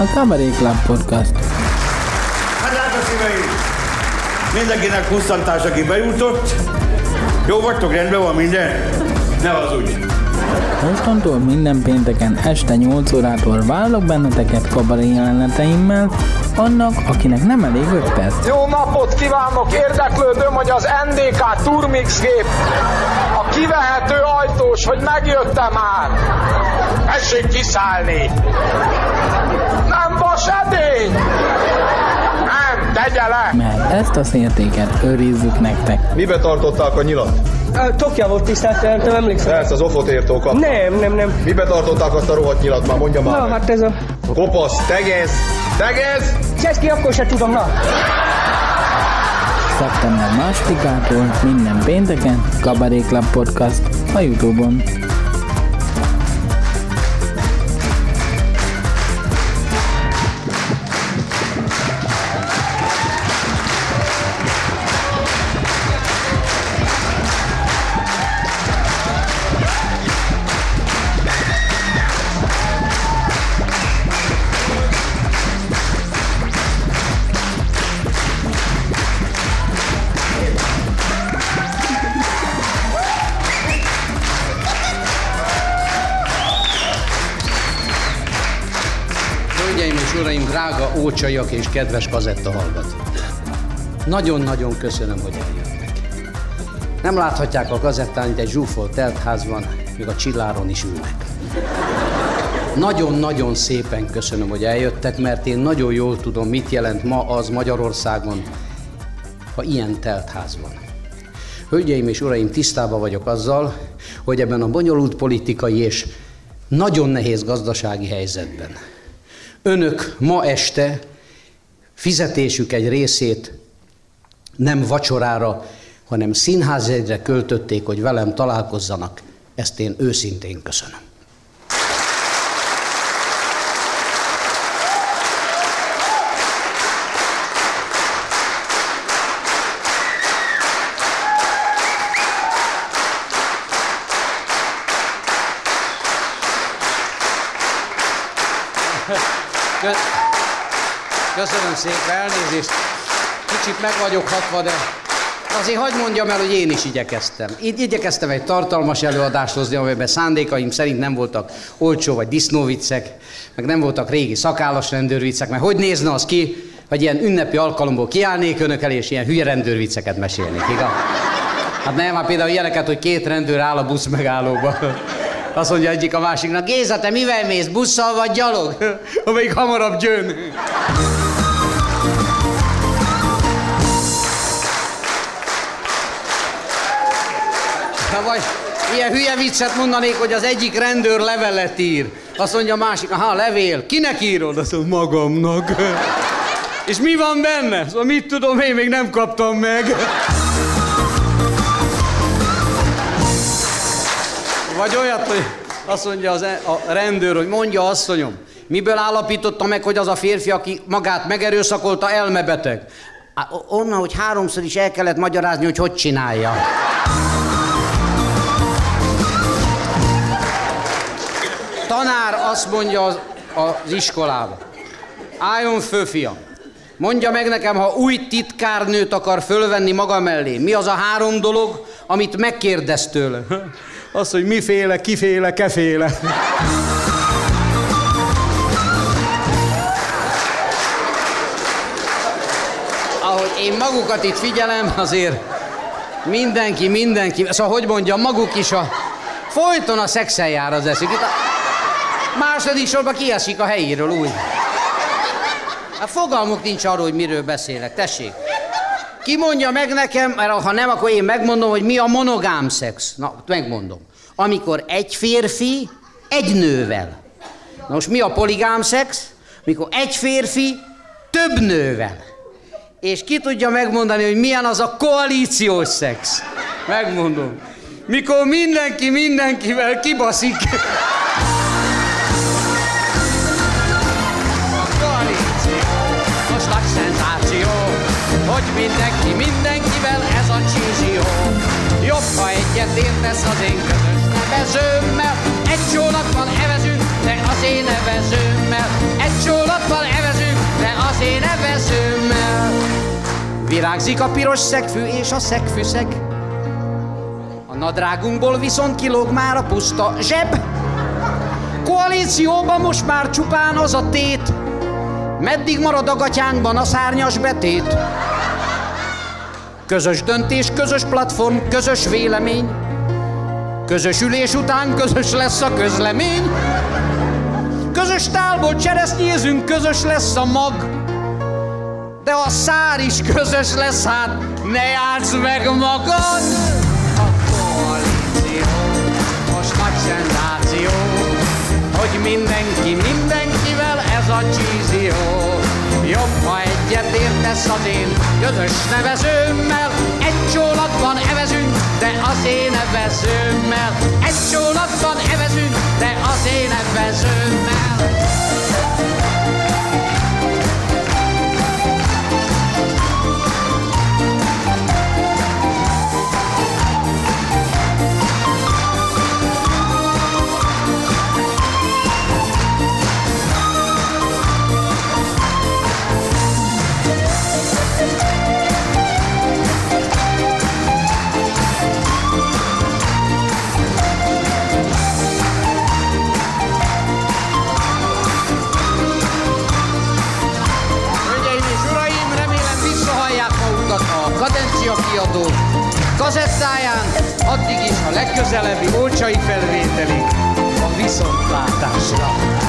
a Cabaret Club Podcast. Hát drága szíveim! Mindenkinek kusztantás, aki bejutott. Jó vagytok, rendben van minden? Ne hazudj! Mostantól minden pénteken este 8 órától várlak benneteket kabaré jeleneteimmel, annak, akinek nem elég 5 perc. Jó napot kívánok! Érdeklődöm, hogy az NDK Turmix gép a kivehető ajtós, hogy megjöttem már. Tessék kiszállni! Nem edény! Nem, tegye le! Mert ezt a szértéket őrizzük nektek. Mibe tartották a nyilat? Tokja volt tisztelt, nem emlékszem. Ezt az ofot értó kap. Nem, nem, nem. Mibe tartották azt a rohadt nyilat már, mondja már Na, meg. hát ez a... Kopasz, tegez, tegez! Cseszki, akkor se tudom, na. Szeptember másodikától minden pénteken Cabaret Club Podcast a Youtube-on. Drága ócsaiak és kedves kazetta hallgatók! Nagyon-nagyon köszönöm, hogy eljöttek. Nem láthatják a kazettán, egy zsúfolt teltházban, még a csilláron is ülnek. Nagyon-nagyon szépen köszönöm, hogy eljöttek, mert én nagyon jól tudom, mit jelent ma az Magyarországon, ha ilyen teltház van. Hölgyeim és uraim, tisztában vagyok azzal, hogy ebben a bonyolult politikai és nagyon nehéz gazdasági helyzetben önök ma este fizetésük egy részét nem vacsorára, hanem színházjegyre költötték, hogy velem találkozzanak. Ezt én őszintén köszönöm. Köszönöm szépen, elnézést. Kicsit meg vagyok hatva, de azért hagyd mondjam el, hogy én is igyekeztem. Így igyekeztem egy tartalmas előadást hozni, amelyben szándékaim szerint nem voltak olcsó vagy disznóviccek, meg nem voltak régi szakállas rendőrviccek, mert hogy nézne az ki, hogy ilyen ünnepi alkalomból kiállnék önök elé, és ilyen hülye rendőrvicceket mesélnék, igaz? Hát nem, hát például ilyeneket, hogy két rendőr áll a busz megállóba. Azt mondja egyik a másiknak, Géza, te mivel mész, busszal vagy gyalog? Amelyik hamarabb jön. Ha vagy ilyen hülye viccet mondanék, hogy az egyik rendőr levelet ír. Azt mondja a másik, aha, levél. Kinek írod? Azt mondja, magamnak. És mi van benne? Szóval mit tudom, én még nem kaptam meg. Vagy olyat, hogy azt mondja az, e- a rendőr, hogy mondja asszonyom, miből állapította meg, hogy az a férfi, aki magát megerőszakolta, elmebeteg? Onnan, hogy háromszor is el kellett magyarázni, hogy hogy csinálja. Tanár azt mondja az, az iskolába. Álljon föl, fiam. Mondja meg nekem, ha új titkárnőt akar fölvenni maga mellé, mi az a három dolog, amit megkérdez tőle? Az, hogy miféle, kiféle, keféle. Ahogy én magukat itt figyelem, azért mindenki, mindenki, szóval hogy mondjam, maguk is a folyton a szexel jár az eszük. Itt a második sorban kiesik a helyéről úgy. Hát fogalmuk nincs arról, hogy miről beszélek. Tessék. Ki mondja meg nekem, mert ha nem, akkor én megmondom, hogy mi a monogám szex. Na, megmondom. Amikor egy férfi egy nővel. Na most mi a poligám szex? Mikor egy férfi több nővel. És ki tudja megmondani, hogy milyen az a koalíciós szex? Megmondom. Mikor mindenki mindenkivel kibaszik. mindenki mindenkivel, ez a csízió. Jobb, ha egyet értesz az én közös nevezőmmel, egy csónakban evezünk, de az én nevezőmmel, egy csónakban evezünk, de az én nevezőmmel. Virágzik a piros szegfű és a szegfűszeg, a nadrágunkból viszont kilóg már a puszta zseb. Koalícióban most már csupán az a tét, Meddig marad a gatyánkban a szárnyas betét? Közös döntés, közös platform, közös vélemény. Közös ülés után közös lesz a közlemény. Közös tálból cseresznyézünk, közös lesz a mag. De a szár is közös lesz, hát ne játsz meg magad! Értesz az én közös nevezőmmel, egy csónakban evezünk, de az én nevezőmmel. Egy csónakban evezünk, de az én nevezőmmel. Kiadó kazettáján, addig is a legközelebbi olcsai felvételig a viszontlátásra.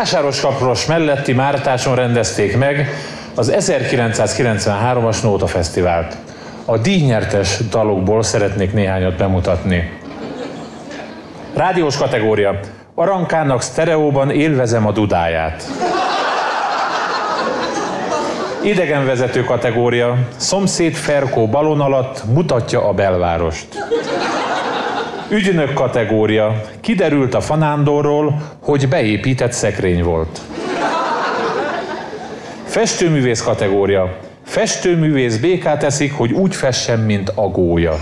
Vásároskapros melletti Mártáson rendezték meg az 1993-as Nóta Fesztivált. A díjnyertes dalokból szeretnék néhányat bemutatni. Rádiós kategória. Arankának sztereóban élvezem a dudáját. Idegenvezető kategória. Szomszéd Ferkó balon alatt mutatja a belvárost. Ügynök kategória. Kiderült a fanándorról, hogy beépített szekrény volt. Festőművész kategória. Festőművész békát eszik, hogy úgy fessen, mint a gólya.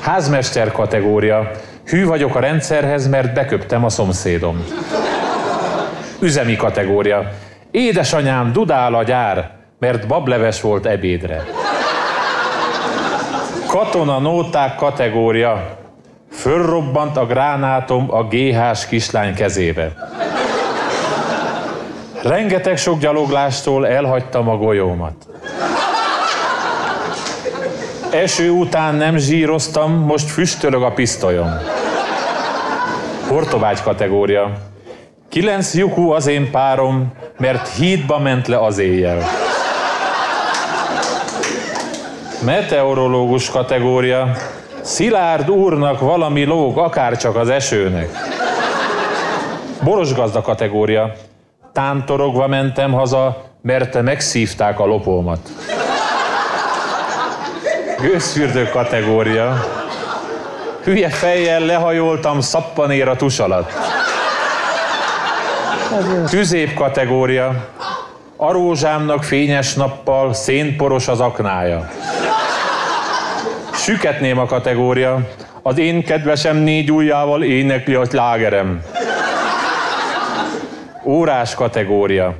Házmester kategória. Hű vagyok a rendszerhez, mert beköptem a szomszédom. Üzemi kategória. Édesanyám, dudál a gyár, mert bableves volt ebédre. Katona nóták kategória. Fölrobbant a gránátom a GH-s kislány kezébe. Rengeteg sok gyaloglástól elhagytam a golyómat. Eső után nem zsíroztam, most füstölög a pisztolyom. Hortobágy kategória. Kilenc lyukú az én párom, mert hídba ment le az éjjel. Meteorológus kategória. Szilárd úrnak valami lóg, akárcsak az esőnek. Boros gazda kategória. Tántorogva mentem haza, mert megszívták a lopómat. Gőzfürdő kategória. Hülye fejjel lehajoltam szappanér a tus alatt. Tüzép kategória. A rózsámnak fényes nappal szénporos az aknája. Süketném a kategória. Az én kedvesem négy ujjával énekli a lágerem. Órás kategória.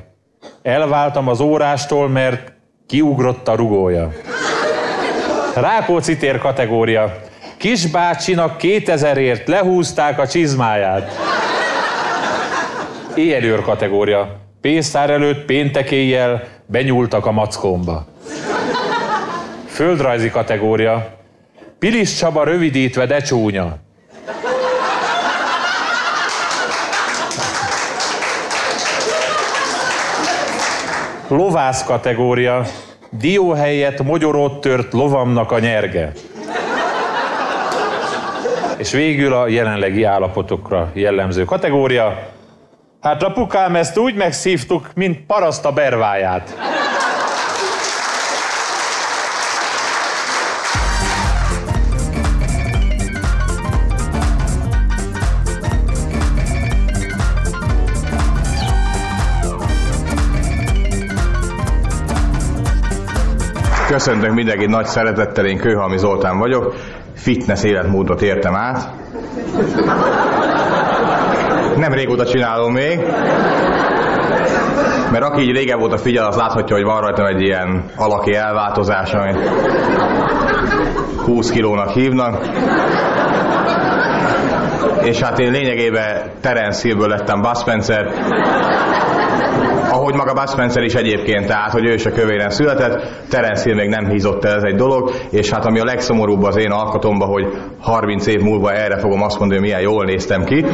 Elváltam az órástól, mert kiugrott a rugója. Rákóczi tér kategória. Kisbácsinak 2000ért lehúzták a csizmáját. Éjjelőr kategória. Pénztár előtt péntek éjjel benyúltak a mackómba. Földrajzi kategória. Pilis Csaba rövidítve, de csúnya. Lovász kategória. Dió helyett mogyorót tört lovamnak a nyerge. És végül a jelenlegi állapotokra jellemző kategória. Hát apukám, ezt úgy megszívtuk, mint paraszt a berváját. Köszöntök mindenkit nagy szeretettel, én Kőhalmi Zoltán vagyok. Fitness életmódot értem át. Nem régóta csinálom még. Mert aki így régebb óta figyel, az láthatja, hogy van rajtam egy ilyen alaki elváltozás, amit 20 kilónak hívnak. És hát én lényegében Terence Hillből lettem Bud Spencer, ahogy maga Bud Spencer is egyébként, tehát hogy ő se kövéren született, Terence Hill még nem hízott el, ez egy dolog, és hát ami a legszomorúbb az én alkatomban, hogy 30 év múlva erre fogom azt mondani, hogy milyen jól néztem ki.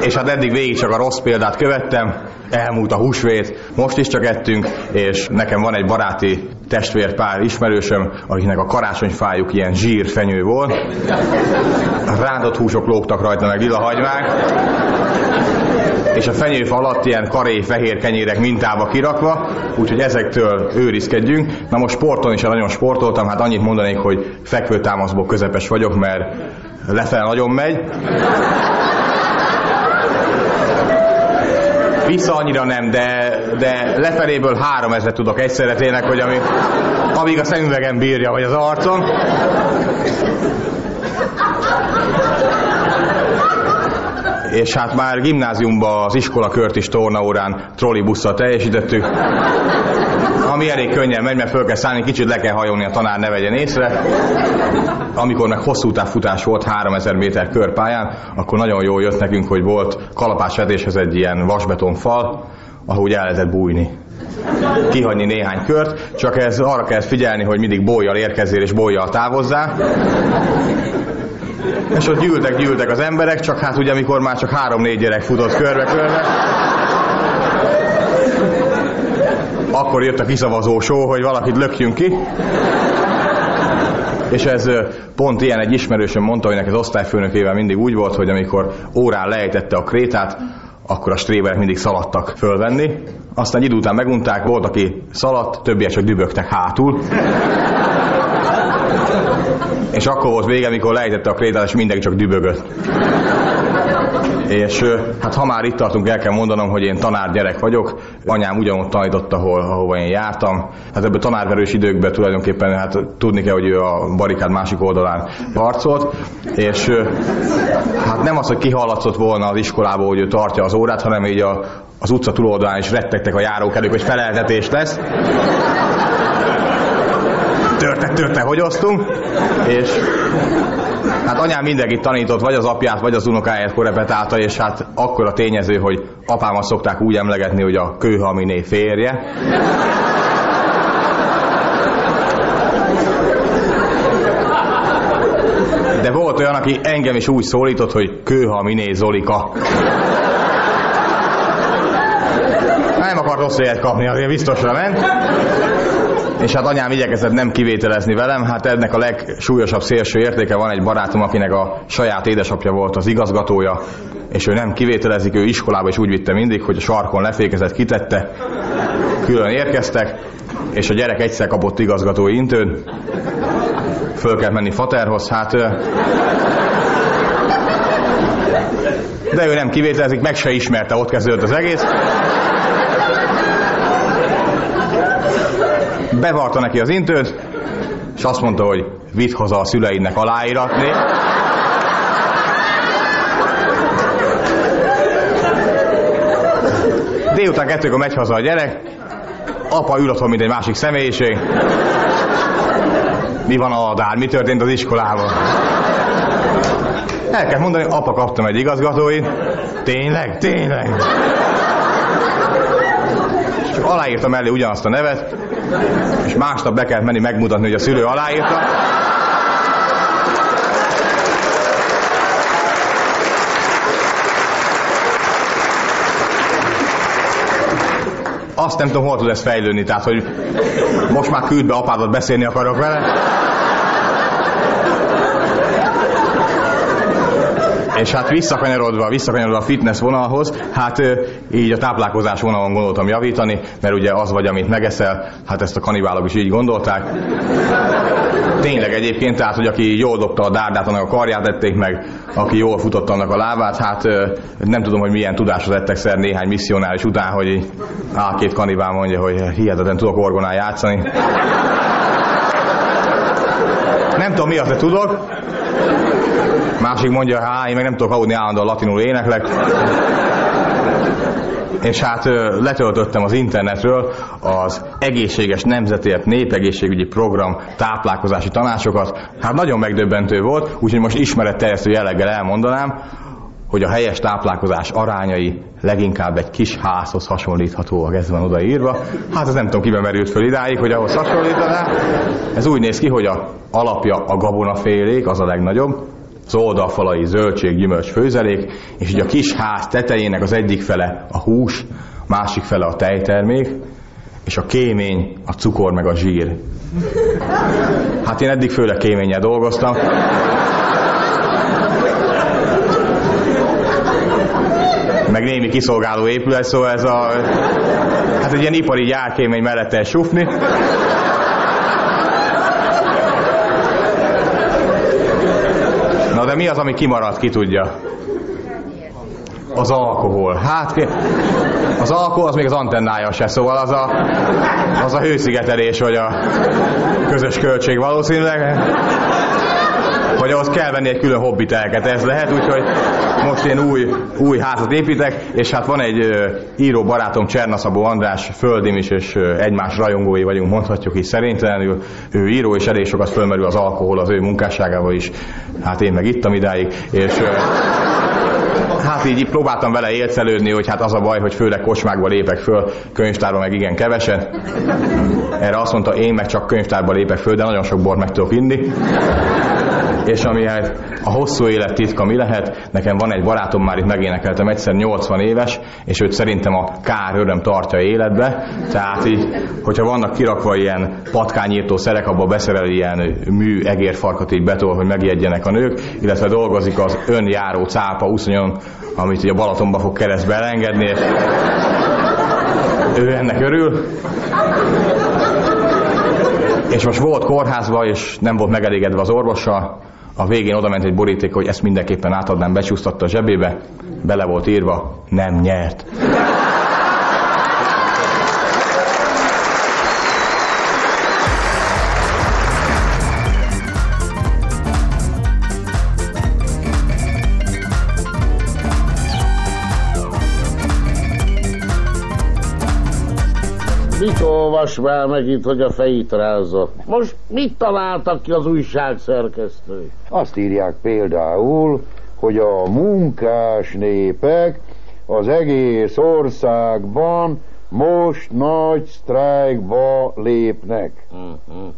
És hát eddig végig csak a rossz példát követtem, elmúlt a húsvét, most is csak ettünk, és nekem van egy baráti testvérpár ismerősöm, akiknek a karácsonyfájuk ilyen zsírfenyő volt. Rántott húsok lógtak rajta, meg lila hagymák és a fenyőfa alatt ilyen karé fehér kenyérek mintába kirakva, úgyhogy ezektől őrizkedjünk. Na most sporton is nagyon sportoltam, hát annyit mondanék, hogy fekvőtámaszból közepes vagyok, mert lefelé nagyon megy. Vissza annyira nem, de, de lefeléből három ezret tudok egyszerre tényleg, hogy ami, amíg a szemüvegem bírja, vagy az arcom. és hát már gimnáziumban az iskola kört is tornaórán trollibusszal teljesítettük, ami elég könnyen megy, mert föl kell szállni, kicsit le kell hajolni, a tanár ne vegyen észre. Amikor meg hosszú távfutás volt 3000 méter körpályán, akkor nagyon jól jött nekünk, hogy volt kalapásvetéshez egy ilyen vasbetonfal, ahogy el lehetett bújni kihagyni néhány kört, csak ez arra kell figyelni, hogy mindig bolyjal érkezzél és bolyjal távozzá. És ott gyűltek, gyűltek az emberek, csak hát ugye amikor már csak három-négy gyerek futott körbe-körbe, akkor jött a kiszavazó só, hogy valakit lökjünk ki. És ez pont ilyen egy ismerősöm mondta, hogy neki az osztályfőnökével mindig úgy volt, hogy amikor órán lejtette a krétát, akkor a stréberek mindig szaladtak fölvenni. Aztán egy idő után megunták, volt, aki szaladt, többiek csak dübögtek hátul és akkor volt vége, amikor lejtette a krétát, és mindenki csak dübögött. És hát ha már itt tartunk, el kell mondanom, hogy én tanár gyerek vagyok. Anyám ugyanott tanított, ahol, ahova én jártam. Hát ebből tanárverős időkben tulajdonképpen hát tudni kell, hogy ő a barikád másik oldalán harcolt. És hát nem az, hogy kihallatszott volna az iskolából, hogy ő tartja az órát, hanem így a, az utca túloldalán is rettegtek a járókelők, hogy feleltetés lesz törte, törte, hogy osztunk, és hát anyám mindenkit tanított, vagy az apját, vagy az unokáját korepetálta, és hát akkor a tényező, hogy apámat szokták úgy emlegetni, hogy a kőhalminé férje. De volt olyan, aki engem is úgy szólított, hogy kőhalminé Zolika. Nem akart rossz kapni, azért biztosra ment és hát anyám igyekezett nem kivételezni velem, hát ennek a legsúlyosabb szélső értéke van egy barátom, akinek a saját édesapja volt az igazgatója, és ő nem kivételezik, ő iskolába is úgy vitte mindig, hogy a sarkon lefékezett, kitette, külön érkeztek, és a gyerek egyszer kapott igazgatói intőn, föl kell menni Faterhoz, hát de ő nem kivételezik, meg se ismerte, ott kezdődött az egész. Bevarta neki az intőt, és azt mondta, hogy vidd haza a szüleidnek aláíratni. Délután kettőkor megy haza a gyerek, apa ül otthon, mint egy másik személyiség. Mi van a Adár? Mi történt az iskolában? El kell mondani, apa kaptam egy igazgatói. Tényleg? Tényleg? És aláírtam elé ugyanazt a nevet, és másnap be kellett menni megmutatni, hogy a szülő aláírta. azt nem tudom, hol tud ez fejlődni, tehát hogy most már küld be apádat, beszélni akarok vele. És hát visszakanyarodva, visszakanyarodva a fitness vonalhoz, hát így a táplálkozás vonalon gondoltam javítani, mert ugye az vagy, amit megeszel, hát ezt a kanibálok is így gondolták. Tényleg egyébként, tehát, hogy aki jól dobta a dárdát, annak a karját ették meg, aki jól futott annak a lábát, hát nem tudom, hogy milyen tudásra ettek szer néhány misszionáris után, hogy á, két kanibál mondja, hogy hihetetlen tudok orgonál játszani. Nem tudom mi az, de tudok. Másik mondja, hát én meg nem tudok aludni állandóan latinul éneklek. És hát letöltöttem az internetről az egészséges nemzetért népegészségügyi program táplálkozási tanácsokat. Hát nagyon megdöbbentő volt, úgyhogy most ismeretterjesztő jelleggel elmondanám, hogy a helyes táplálkozás arányai leginkább egy kis házhoz hasonlíthatóak, ez van odaírva. Hát ez nem tudom, kiben merült föl idáig, hogy ahhoz hasonlítaná. Ez úgy néz ki, hogy a alapja a gabonafélék, az a legnagyobb, az oldalfalai zöldség, gyümölcs, főzelék, és így a kis ház tetejének az egyik fele a hús, másik fele a tejtermék, és a kémény, a cukor meg a zsír. Hát én eddig főleg kéménnyel dolgoztam. Meg némi kiszolgáló épület, szóval ez a... Hát egy ilyen ipari gyárkémény mellette sufni. Mi az, ami kimaradt, ki tudja? Az alkohol. Hát az alkohol az még az antennája se, szóval az a, az a hőszigetelés, vagy a közös költség valószínűleg. Vagy ahhoz kell venni egy külön hobbitelket, ez lehet, úgyhogy most én új, új házat építek, és hát van egy író barátom, Csernaszabó András, földim is, és egymás rajongói vagyunk, mondhatjuk így szerintelenül. Ő író, és elég sokat fölmerül az alkohol az ő munkásságával is. Hát én meg ittam idáig, és Hát így, próbáltam vele élcelődni, hogy hát az a baj, hogy főleg kocsmákba lépek föl, könyvtárba meg igen keveset. Erre azt mondta, én meg csak könyvtárba lépek föl, de nagyon sok bor meg tudok inni. És ami hát a hosszú élet titka mi lehet, nekem van egy barátom, már itt megénekeltem egyszer, 80 éves, és őt szerintem a kár öröm tartja életbe. Tehát így, hogyha vannak kirakva ilyen patkányírtó szerek, abba beszerel ilyen mű egérfarkat így betol, hogy megijedjenek a nők, illetve dolgozik az önjáró cápa uszonyon, amit ugye a Balatonba fog keresztbe elengedni, és ő ennek örül. És most volt kórházba, és nem volt megelégedve az orvossal. A végén oda ment egy boríték, hogy ezt mindenképpen átadnám, becsúsztatta a zsebébe. Bele volt írva, nem nyert. Mit olvas már meg itt, hogy a fejét rázza? Most mit találtak ki az újság szerkesztő? Azt írják például, hogy a munkás népek az egész országban most nagy sztrájkba lépnek. Uh-huh.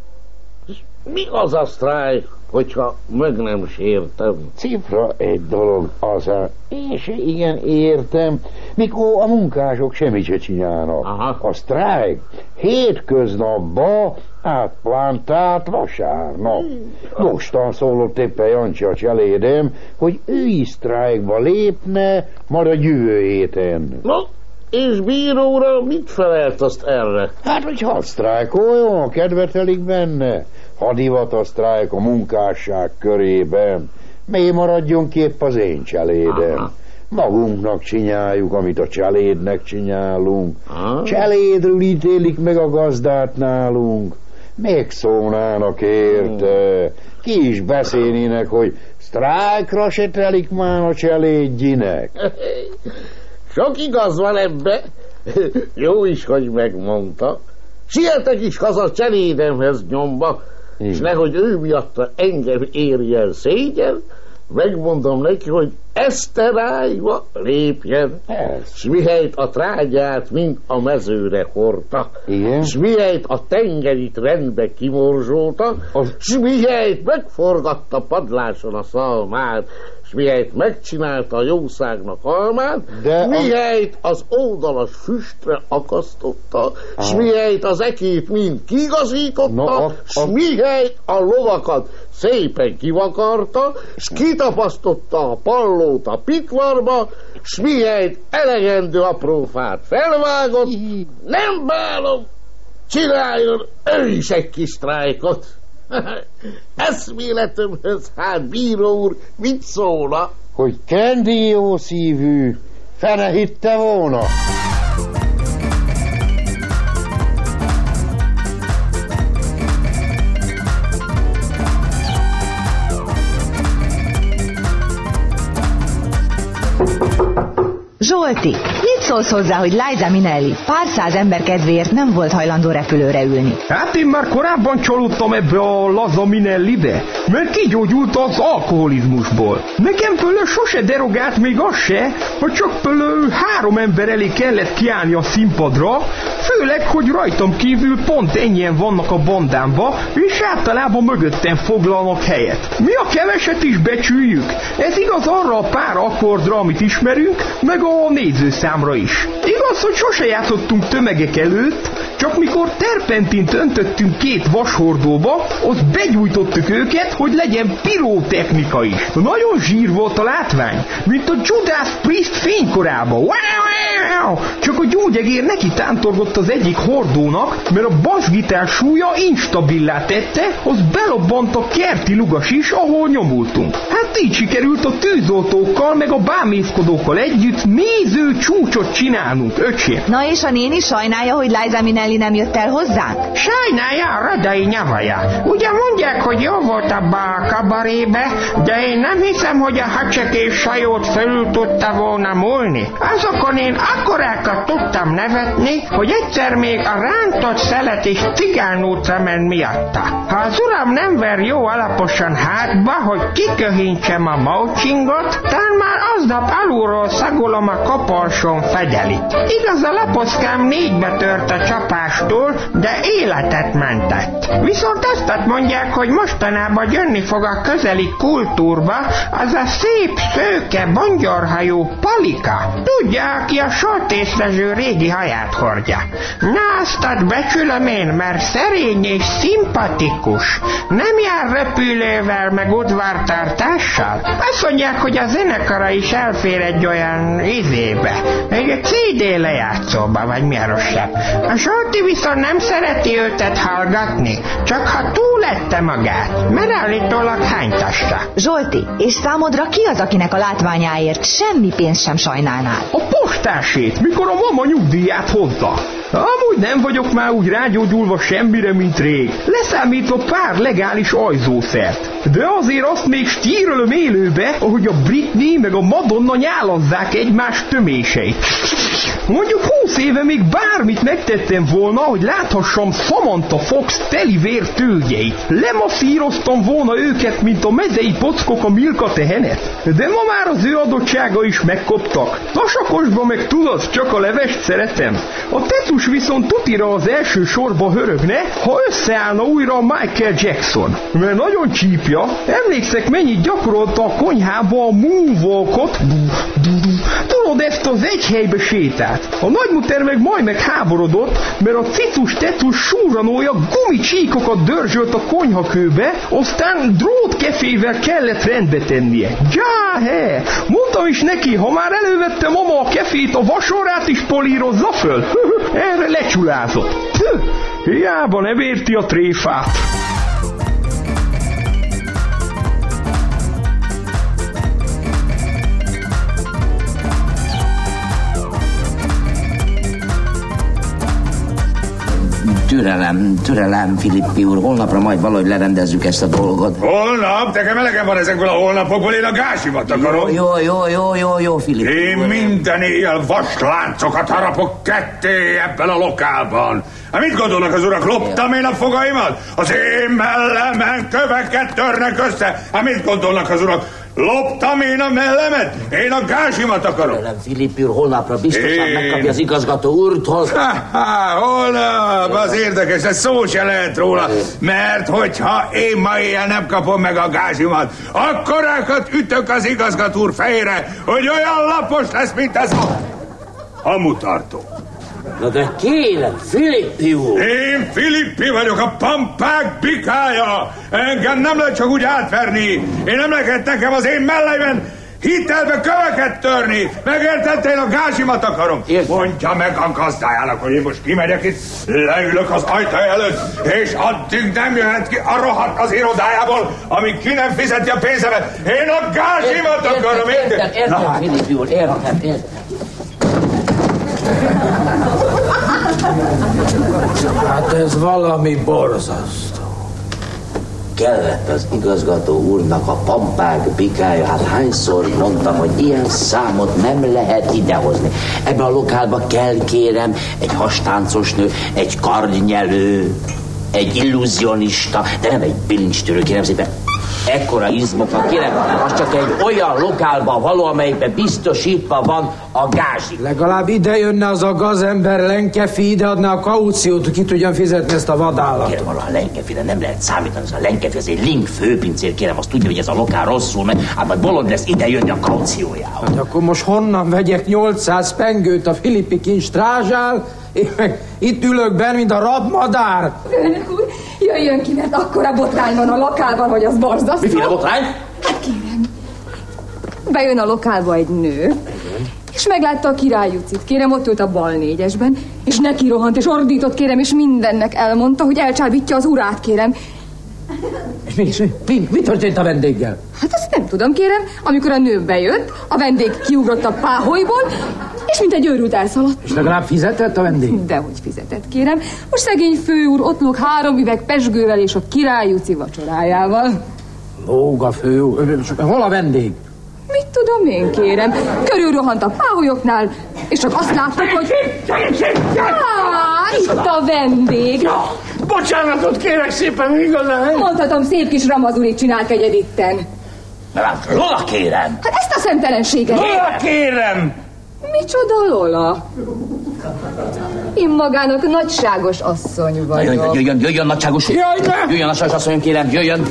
Mi az a sztrájk, hogyha meg nem sértem? Cifra egy dolog az a... Én se igen értem, mikor a munkások semmit se csinálnak. Aha. A sztrájk hétköznapba átplántált vasárnap. Mostan szólott éppen Jancsi a cselédem, hogy ő is sztrájkba lépne, majd a jövő héten. No, és bíróra mit felelt azt erre? Hát, hogy hadd sztrájkoljon, kedve telik benne. Hadivat a sztrájk a munkásság körében. Mi maradjon kép az én cselédem. Aha. Magunknak csináljuk, amit a cselédnek csinálunk. Ah. Cselédről ítélik meg a gazdát nálunk. Még szólnának érte. Ki is beszélnének, hogy sztrájkra se telik már a cselédjinek. Sok igaz van ebbe. Jó is, hogy megmondta. Sietek is haza cselédemhez nyomba, és nehogy ő miatta engem érjen szégyen, megmondom neki, hogy Eszterályba lépjen, s mihelyt a trágyát mind a mezőre hordta, Igen. s mihelyt a tengerit rendbe kimorzsolta, s mihelyt megforgatta padláson a szalmát, s mihelyt megcsinálta a jószágnak almát, De mihelyt az oldalas füstre akasztotta, s mihelyt az ekét mind kigazította, Na, a- s mihelyt a lovakat szépen kivakarta, s kitapasztotta a pallót a pitvarba, s mihelyt elegendő aprófát felvágott, nem bálom, csináljon ő is egy kis sztrájkot. Eszméletemhöz hát, bíró úr, mit szólna? Hogy Kendi jó szívű, fene hitte volna. Zsolti, mit szólsz hozzá, hogy Liza Minelli pár száz ember kedvéért nem volt hajlandó repülőre ülni? Hát én már korábban csalódtam ebbe a laza Minellibe, mert kigyógyult az alkoholizmusból. Nekem fölő sose derogált még az se, hogy csak fölő három ember elé kellett kiállni a színpadra, főleg, hogy rajtam kívül pont ennyien vannak a bandámba, és általában mögöttem foglalnak helyet. Mi a keveset is becsüljük. Ez igaz arra a pár akkordra, amit ismerünk, meg a nézőszámra is. Igaz, hogy sose játszottunk tömegek előtt, csak mikor terpentint öntöttünk két vashordóba, az begyújtottuk őket, hogy legyen pirotechnika is. Nagyon zsír volt a látvány, mint a Judas Priest fénykorában. Wow! Csak a gyógyegér neki tántorgott az egyik hordónak, mert a bassgitár súlya instabilá tette, az belobbant a kerti lugas is, ahol nyomultunk. Hát így sikerült a tűzoltókkal meg a bámészkodókkal együtt néző csúcsot csinálnunk, öcsém. Na és a néni sajnálja, hogy Liza Minelli nem jött el hozzánk? Sajnálja a radai nyavaja. Ugye mondják, hogy jó volt abba a kabarébe, de én nem hiszem, hogy a hacsekés sajót felül tudta volna múlni. Azokon én akkorákat tudtam nevetni, hogy egyszer még a rántott szelet is cigánútra ment miatta. Ha az uram nem ver jó alaposan hátba, hogy kiköhintsem a maucsingot, tán már aznap alulról szagolom a koporsón fedelit. Igaz, a lapockám négybe tört a csapástól, de életet mentett. Viszont azt mondják, hogy mostanában jönni fog a közeli kultúrba az a szép, szőke, bongyorhajú palika. Tudja, aki a sortészlező régi haját hordja. Na, azt ad becsülöm én, mert szerény és szimpatikus. Nem jár repülővel, meg udvartartással. Azt mondják, hogy a zenekara is elfér egy olyan izébe. Egy CD lejátszóba, vagy mi a rosszabb. A Zsolti viszont nem szereti őtet hallgatni, csak ha túlette magát, mert állítólag hánytassa. Zsolti, és számodra ki az, akinek a látványáért semmi pénzt sem sajnálnál? A postásét, mikor a mama nyugdíját hozza. Amúgy nem vagyok már úgy rágyógyulva semmire, mint rég. Leszámítva pár legális ajzószert. De azért azt még stírölöm élőbe, ahogy a Britney meg a Madonna nyálazzák egymás töméseit. Mondjuk húsz éve még bármit megtettem volna, hogy láthassam Samantha Fox teli vér tőgyeit. Lemasszíroztam volna őket, mint a mezei pockok a Milka tehenet. De ma már az ő adottsága is megkoptak. Tasakosba meg tudod, csak a levest szeretem. A tecus viszont tutira az első sorba hörögne, ha összeállna újra a Michael Jackson. Mert nagyon csípja. Emlékszek, mennyit gyakorolta a konyhába a moonwalkot. Tudod, ezt az egy helybe sétált. A nagymuter meg majd meg háborodott, mert a cicus tecus súranója gumicsíkokat dörzsölt a konyhakőbe, aztán drótkefével kellett rendbe tennie. Já, he! Mondtam is neki, ha már elővette mama a kefét, a vasorát is polírozza föl. Erre lecsulázott. Hiába nem érti a tréfát. Türelem, türelem, Filippi úr. Holnapra majd valahogy lerendezzük ezt a dolgot. Holnap? Nekem elegem van ezekből a holnapokból, én a gázsimat akarom. Jó, jó, jó, jó, jó, Filippi Én úr. minden éjjel vasláncokat harapok ketté ebben a lokálban. Hát mit gondolnak az urak, loptam én a fogaimat? Az én mellemen köveket törnek össze. Hát mit gondolnak az urak? Loptam én a mellemet? Én a gázsimat akarom. Türelem, Filippi úr, holnapra biztosan Én- megkapja az igazgató úrtól. Ha, holnap, az érdekes, ez szó se lehet róla, mert hogyha én ma éjjel nem kapom meg a gázsimat, akkorákat ütök az igazgató úr fejére, hogy olyan lapos lesz, mint ez a hamutartó. Na de kérem, Filippi úr! Én Filippi vagyok, a pampák bikája! Engem nem lehet csak úgy átverni! Én nem lehet nekem az én melleimen hitelbe köveket törni! Megértett, én a gázsimat akarom! Mondja meg a gazdájának, hogy én most kimegyek itt, leülök az ajtó előtt, és addig nem jöhet ki a rohadt az irodájából, amíg ki nem fizeti a pénzemet! Én a gázsimat akarom! Értem, értem, Na, Filippi úr, értem, értem. Hát ez valami borzasztó. Kellett az igazgató úrnak a pampák bikája. Hát hányszor mondtam, hogy ilyen számot nem lehet idehozni. Ebbe a lokálba kell kérem egy hastáncos nő, egy kardnyelő, egy illúzionista, de nem egy bilincstörő, kérem szépen. Ekkora izmokat, kérem, az csak egy olyan lokálba való, amelyikben biztosítva van a gázsi. Legalább ide jönne az a gazember lenkefi, ide adná a kauciót, ki tudjam fizetni ezt a vadállat. Kérem, arra a lenkefire nem lehet számítani, ez a lenkefi, ez egy link főpincér, kérem, azt tudja, hogy ez a lokál rosszul megy, hát majd bolond lesz ide jönni a kauciójához. Hát akkor most honnan vegyek 800 pengőt a Filippi kincs strázsál, én meg itt ülök benn, mint a rabmadár. Főnök úr, jöjjön ki, mert akkora botrány van a lokálban, hogy az borzasztó. Miféle botrány? Hát kérem. Bejön a lokálba egy nő, és meglátta a király Jucit. Kérem, ott ült a bal négyesben, és neki rohant, és ordított, kérem, és mindennek elmondta, hogy elcsábítja az urát, kérem. És mi, mi, mi, mi történt a vendéggel? Hát azt nem tudom, kérem, amikor a nő bejött, a vendég kiugrott a páholyból, és mint egy őrült elszaladt. És legalább fizetett a vendég? Dehogy fizetett, kérem. Most szegény főúr ott lóg három üveg pesgővel és a király Juci vacsorájával. Lóg a fő, hol a vendég? Mit tudom én, kérem? Körülrohant a páholyoknál, és csak azt láttuk, hogy... Á, itt a vendég! Bocsánatot kérek szépen, igazán. Mondhatom, szép kis ramazulit csinált egyed itten. Na hát, Lola kérem! Hát ezt a szemtelenséget... Lola kérem! Micsoda Lola? Én magának nagyságos asszony Na, jöjjön, vagyok. jöjjön, jöjjön, nagyságos. Jaj, ne! Jöjjön, nagyságos asszonyom, kérem, jöjjön.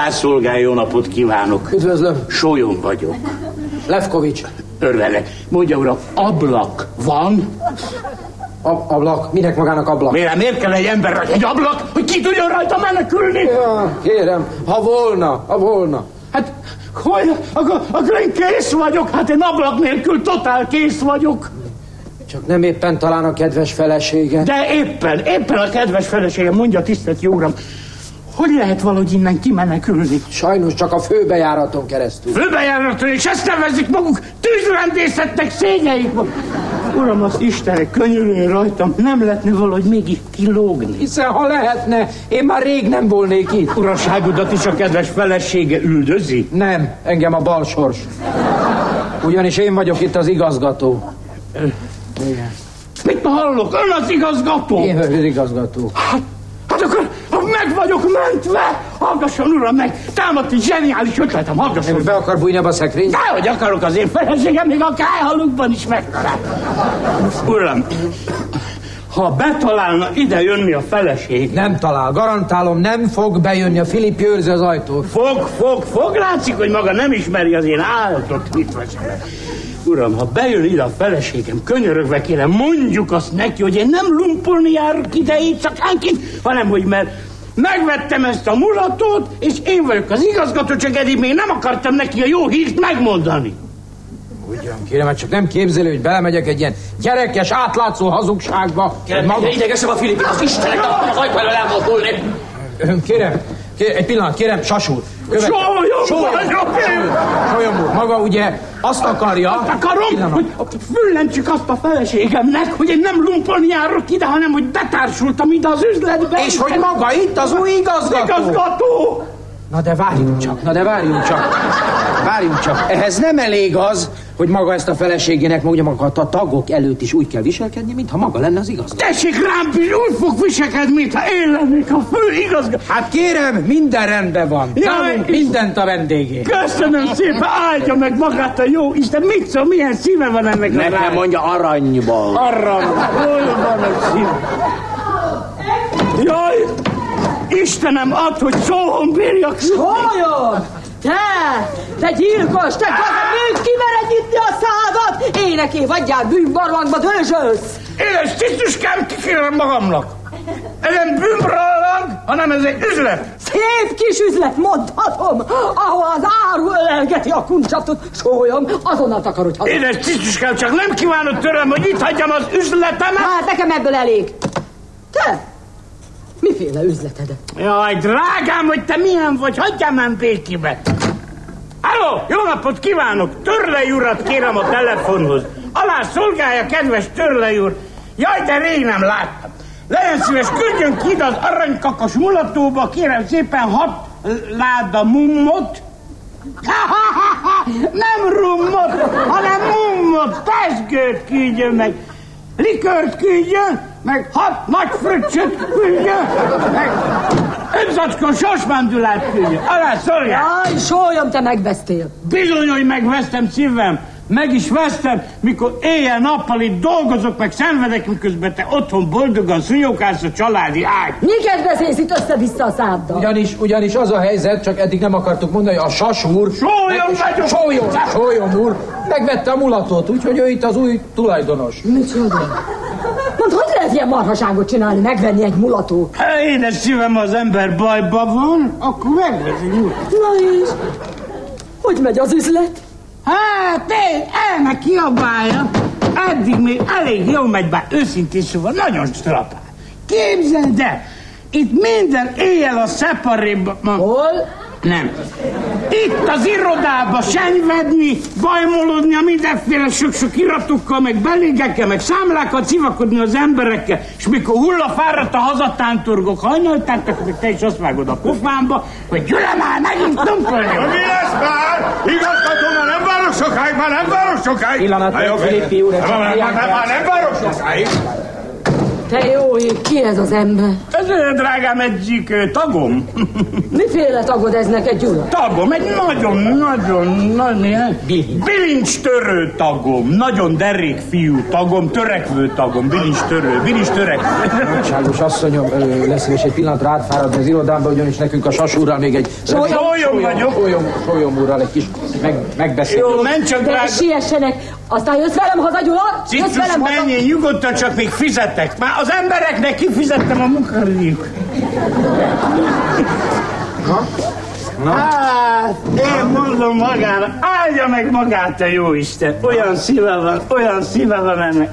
Alászolgál, jó napot kívánok. Üdvözlöm. Sólyom vagyok. Levkovics. Örvelek. Mondja, uram, ablak van? Ab, ablak, minek magának ablak? Miért, miért kell egy ember egy ablak, hogy ki tudjon rajta menekülni? Ja, kérem, ha volna, ha volna. Hát, hogy, akkor, akkor én kész vagyok, hát én ablak nélkül totál kész vagyok. Csak nem éppen talán a kedves felesége. De éppen, éppen a kedves feleségem mondja, tisztelt jó uram, hogy lehet valahogy innen kimenekülni? Sajnos csak a főbejáraton keresztül. Főbejáraton, és ezt nevezik maguk tűzrendészetnek szégyeik. Uram, az Istenek könyörüljön rajtam, nem lehetne valahogy mégis kilógni. Hiszen ha lehetne, én már rég nem volnék itt. Uraságodat is a kedves felesége üldözi? Nem, engem a balsors. Ugyanis én vagyok itt az igazgató. Igen. Mit hallok? Ön az igazgató? Én vagyok az igazgató. Hát, hát akkor ha meg vagyok mentve, hallgasson uram meg, támadt egy zseniális ötletem, hallgasson. Nem be akar bújni a szekrény? Dehogy akarok az én feleségem, még a kájhalukban is megtalál. Uram, ha betalálna ide jönni a feleség. Nem talál, garantálom, nem fog bejönni a Filip őrzi az ajtót. Fog, fog, fog, látszik, hogy maga nem ismeri az én állatot hitvesemet. Uram, ha bejön ide a feleségem, könyörögve kérem, mondjuk azt neki, hogy én nem lumpolni járok ide éjszakánként, hanem hogy mert megvettem ezt a mulatót, és én vagyok az igazgató, csak eddig még nem akartam neki a jó hírt megmondani. Ugyan, kérem, hát csak nem képzeli, hogy belemegyek egy ilyen gyerekes, átlátszó hazugságba. Kérem, maga... idegesem a Filipin, az Istenek, az ajtó elől elmozdulni. Kérem, kérem, egy pillanat, kérem, vagyok én! Sólyom úr, maga ugye azt akarja... Azt akarom, Pillanat. hogy füllentsük azt a feleségemnek, hogy én nem lumpolni járok ide, hanem hogy betársultam ide az üzletbe. És hogy maga itt az új igazgató? Igazgató! Na de várjunk csak, na de várjunk csak. Várjunk csak, ehhez nem elég az, hogy maga ezt a feleségének mondja maga a tagok előtt is úgy kell viselkedni, mintha maga lenne az igaz. Tessék rám, is úgy fog viselkedni, mintha én lennék a fő igazgató. Hát kérem, minden rendben van. Jaj, és- mindent a vendégé. Köszönöm szépen, áldja meg magát a jó Isten, mit szól, milyen szíve van ennek a Nekem mondja aranyból. Arra, hol van a szív? Jaj, Istenem, add, hogy szóhon bírjak. Olyan! Te, te gyilkos, te gazeműt, kimered nyitni a szádat! Éneké vagyjál bűnbarlangba dőzsölsz! Édes tisztuskám, kikérem magamnak. Ez nem bűnbarlang, hanem ez egy üzlet. Szép kis üzlet, mondhatom, ahol az áru ölelgeti a kuncsatot, sólyom, azonnal takarodj haza. Édes tisztuskám, csak nem kívánod tőlem, hogy itt hagyjam az üzletemet. Hát nekem ebből elég. Te, miféle üzleted? Jaj, drágám, hogy te milyen vagy, hagyjál már békébe. Halló, jó napot kívánok! Törlei urat kérem a telefonhoz. Alá szolgálja, kedves Törlei úr. Jaj, de rég nem láttam. Legyen szíves, küldjön ki az aranykakas mulatóba, kérem szépen hat láda mummot. Nem rummot, hanem mummot, pesgőt küldjön meg. Likört küldjön, meg hat nagy fröccsöt küldjön, meg öt zacskó sosmandulát küldjön. Alá szolgál! Jaj, sólyom, te megvesztél. Bizony, hogy megvesztem szívem. Meg is vesztem, mikor éjjel-nappal itt dolgozok, meg szenvedek, miközben te otthon boldogan szúnyogálsz a családi ágy. Miket beszélsz itt össze-vissza a száddal? Ugyanis, ugyanis az a helyzet, csak eddig nem akartuk mondani, hogy a sas úr... Sólyom vagyok! Sólyom, sólyom úr! Megvette a mulatót, úgyhogy ő itt az új tulajdonos. Micsoda? Mondd, hogy lehet ilyen marhaságot csinálni, megvenni egy mulatót? Ha édes szívem az ember bajba van, akkor megvesz egy úr. Na és? Hogy megy az üzlet? Hát, én elme kiabálja. Eddig még elég jól megy, bár őszintén szóval nagyon strapál. Képzeld el, itt minden éjjel a szeparéba... Hol? Nem. Itt az irodába senyvedni, bajmolódni a mindenféle sok-sok iratokkal, meg belégekkel, meg számlákat szivakodni az emberekkel, és mikor hullafáradt a hazatántorgok hajnaltáltak, meg te is azt vágod a pofámba, hogy Gyula már megint tumpolni. Mi lesz már? Igazgató, már nem várok sokáig, már nem várok sokáig. Pillanat, Filippi úr, kell. hát már nem várok sokáig. Te jó ég, ki ez az ember? Ez drágám egyik tagom. Miféle tagod ez neked, Gyula? Tagom, egy nagyon-nagyon nagy bilincs törő tagom, nagyon derék fiú tagom, törekvő tagom, bilincs törő, bilincs törekvő. Nagyságos asszonyom, lesz és egy pillanatra átfáradni az irodámba, ugyanis nekünk a sas úrral még egy... Sólyom vagyok. Sólyom, sólyom úrral egy kis meg, megbeszél. Jó, menj csak, De drága. siessenek, aztán jössz velem haza, Gyula? Jössz Cicus, velem haza? menjél nyugodtan, csak még fizetek. Már az embereknek kifizettem a munkadíjuk. Hát, én mondom magának, áldja meg magát a jó Isten. Olyan szíve van, olyan szíve van ennek.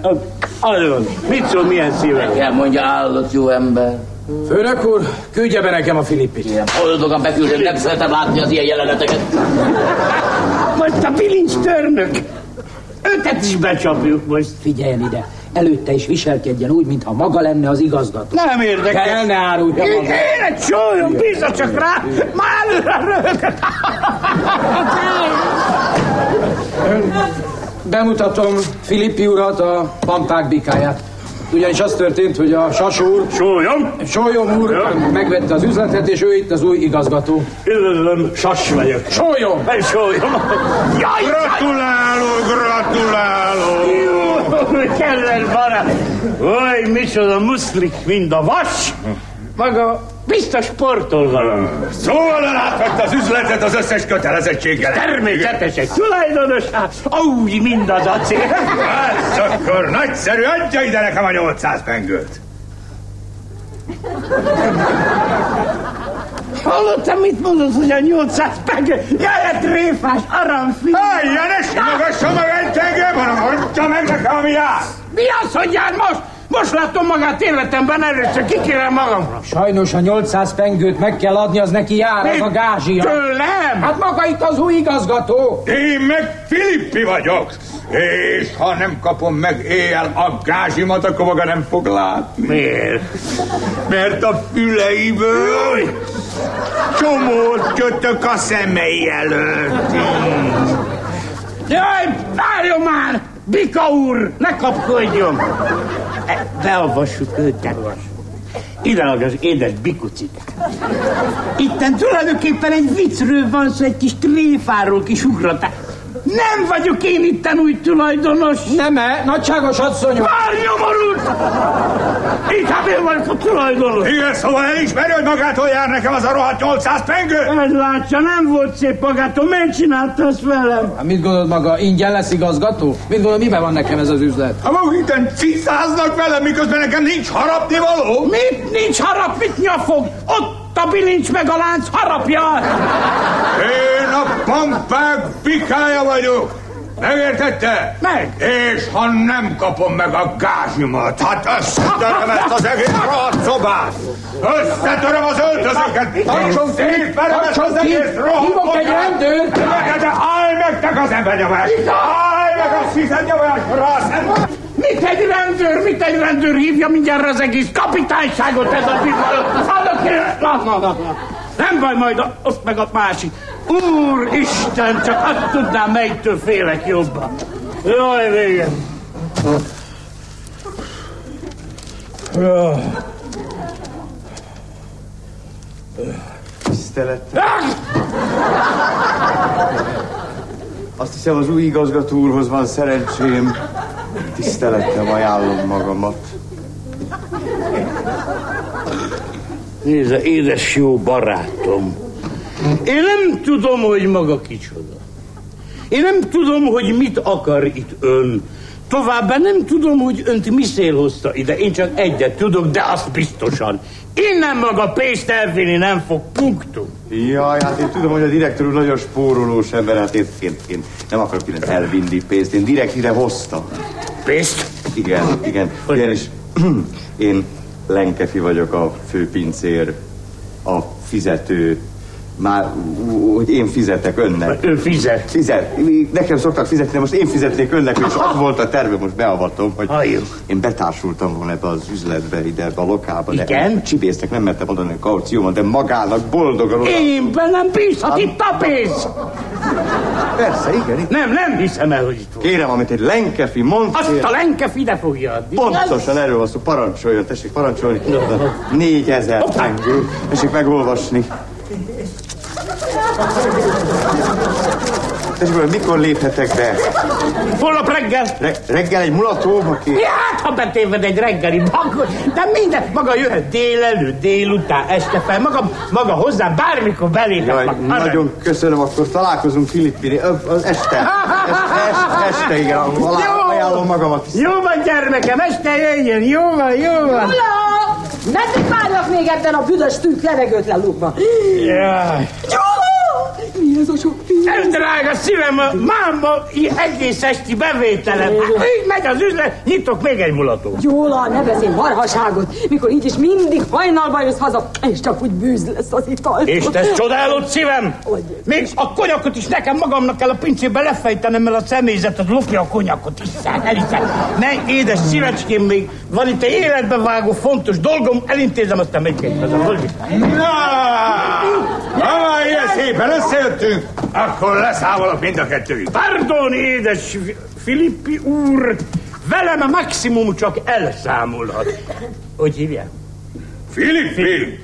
Adjon, mit szól, milyen szíve? Nekem mondja áldott jó ember. Főnök úr, küldje be nekem a Filippit. Ilyen boldogan beküldöm, nem szeretem látni az ilyen jeleneteket. Most a bilincs törnök. Őket is becsapjuk most. Figyeljen ide, előtte is viselkedjen úgy, mintha maga lenne az igazgató. Nem érdekel. Kell ne árulja Én, magát. én egy sólyom, bízza csak rá, már előre röhögök. Bemutatom Filippi urat, a pampák bikáját. Ugyanis az történt, hogy a Sas úr, Sólyom, Sólyom úr megvette az üzletet, és ő itt az új igazgató. üdvözlöm, sas vagyok. Sólyom! Egy sólyom. Jaj, Gratulálok, gratulálok. Jó, kedves barát! Oly, micsoda muszlik, mint a vas! Maga biztos sportol valami. Szóval átvette az üzletet az összes kötelezettséggel. Természetesen tulajdonos, hát, úgy, mind az acél. Hát akkor nagyszerű, adja ide nekem a 800 pengőt. Hallottam, mit mondod, hogy a 800 penge? Jaj, a tréfás aramfi. Állja, ne simogassa meg egy engem, hanem adja meg nekem, ami jár. Mi az, hogy jár most? Most láttam magát életemben először, kikérem magamra. Sajnos a 800 pengőt meg kell adni, az neki jár, az a gázsia. Tőlem? Hát maga itt az új igazgató. Én meg Filippi vagyok. És ha nem kapom meg éjjel a gázsimat, akkor maga nem fog látni. Miért? Mert a füleiből Csomót kötök a szemei előtt. Jaj, várjon már! Bika úr, ne kapkodjon! E, Beavassuk őt, kedves. Ide az édes bikucit. Itten tulajdonképpen egy viccről van szó, egy kis tréfáról, kis ugratás. Nem vagyok én itten új tulajdonos. Nem-e, nagyságos asszonyom. Vár nyomorult! Inkább én vagyok a tulajdonos. Igen, szóval elismeri, hogy magától jár nekem az a rohadt 800 pengő? Ez látja, nem volt szép magától. Miért csinálta ezt velem? Hát mit gondolod maga, ingyen lesz igazgató? Mit gondolod, miben van nekem ez az üzlet? Ha maguk itten cicáznak velem, miközben nekem nincs harapni való? Mit nincs harap, mit nyafog? Ott a bilincs meg a lánc harapja! Én a pampák pikája vagyok. Megértette? Meg. És ha nem kapom meg a gázsimat, hát összetöröm ezt az egész rohadt szobát! Összetöröm az öltözőket! Tartson ki! Tartson ki! Hívok egy rendőrt! De állj meg, te az embernyomás! Állj meg a szizetnyomásra a szemben! Mit egy rendőr, mit egy rendőr hívja mindjárt az egész kapitányságot ez a ki! Na, na, na, na. Nem baj, majd a- ott meg a másik. Úr Isten, csak azt tudnám, melyiktől félek jobban. Jaj, végem. Jaj. Tisztelettel. Azt hiszem az új igazgató úrhoz van szerencsém. Tisztelettel ajánlom magamat. Nézze, édes jó barátom. Én nem tudom, hogy maga kicsoda. Én nem tudom, hogy mit akar itt ön. Továbbá nem tudom, hogy önt mi szél hozta ide. Én csak egyet tudok, de azt biztosan. Innen maga pénzt elvinni nem fog. Punktum. Jaj, hát én tudom, hogy a direktor úr nagyon spórolós ember, hát én, én, én nem akarok innen elvinni pénzt, én direkt ide hoztam. Pénzt? Igen, igen. Ugyanis én Lenkefi vagyok a főpincér, a fizető, már, hogy én fizetek önnek. Ő fizet. Fizet. Nekem szoktak fizetni, de most én fizetnék önnek, és az volt a terve, most beavatom, hogy Halljuk. én betársultam volna ebbe az üzletbe, ide ebbe a lokálba. De Igen? Csibésztek, nem mertem adani a kauciómat, de magának boldogan oda. Én bennem bízhat itt a pénz. Persze, igen. igen. Nem, nem hiszem el, hogy itt van. Kérem, amit egy Lenkefi mond. Azt a lenke ide fogja adni. Pontosan erről van szó, parancsoljon, tessék parancsolni. Négyezer tessék megolvasni. Hogy mikor léphetek be? Holnap reggel. Re- reggel egy mulató, aki... Hát, ha betéved egy reggeli akkor, de minden, maga jöhet délelőtt, délután, este fel, maga, maga hozzá bármikor beléphet. Jaj, maga. Arra- nagyon köszönöm, akkor találkozunk Filippini, az este. este, este, igen, alá, Jó. ajánlom magamat. Jó van, gyermekem, este jöjjön, jó van, jó van. Ula! Meddig várnak még ebben a büdös tűk levegőt lelukva? Jaj. Gyula! Mi ez a sok? Ez drága szívem, a máma egész esti bevételem. Hát, így megy az üzlet, nyitok még egy mulatót. Gyula, ne beszélj marhaságot, mikor így is mindig hajnalba jössz haza, és csak úgy bűz lesz az ital. És te csodálod szívem? Még a konyakot is nekem magamnak kell a pincébe lefejtenem, mert a személyzet az lopja a konyakot iszák, eliszák. Ne, édes szívecském, még van itt egy életbe vágó fontos dolgom, elintézem, aztán megyek. Na, ilyen szépen összejöttünk, akkor leszámolok mind a kettőig. Pardon, édes Fi- Filippi úr, velem a maximum csak elszámolhat. Hogy hívják? Filippi! Filippi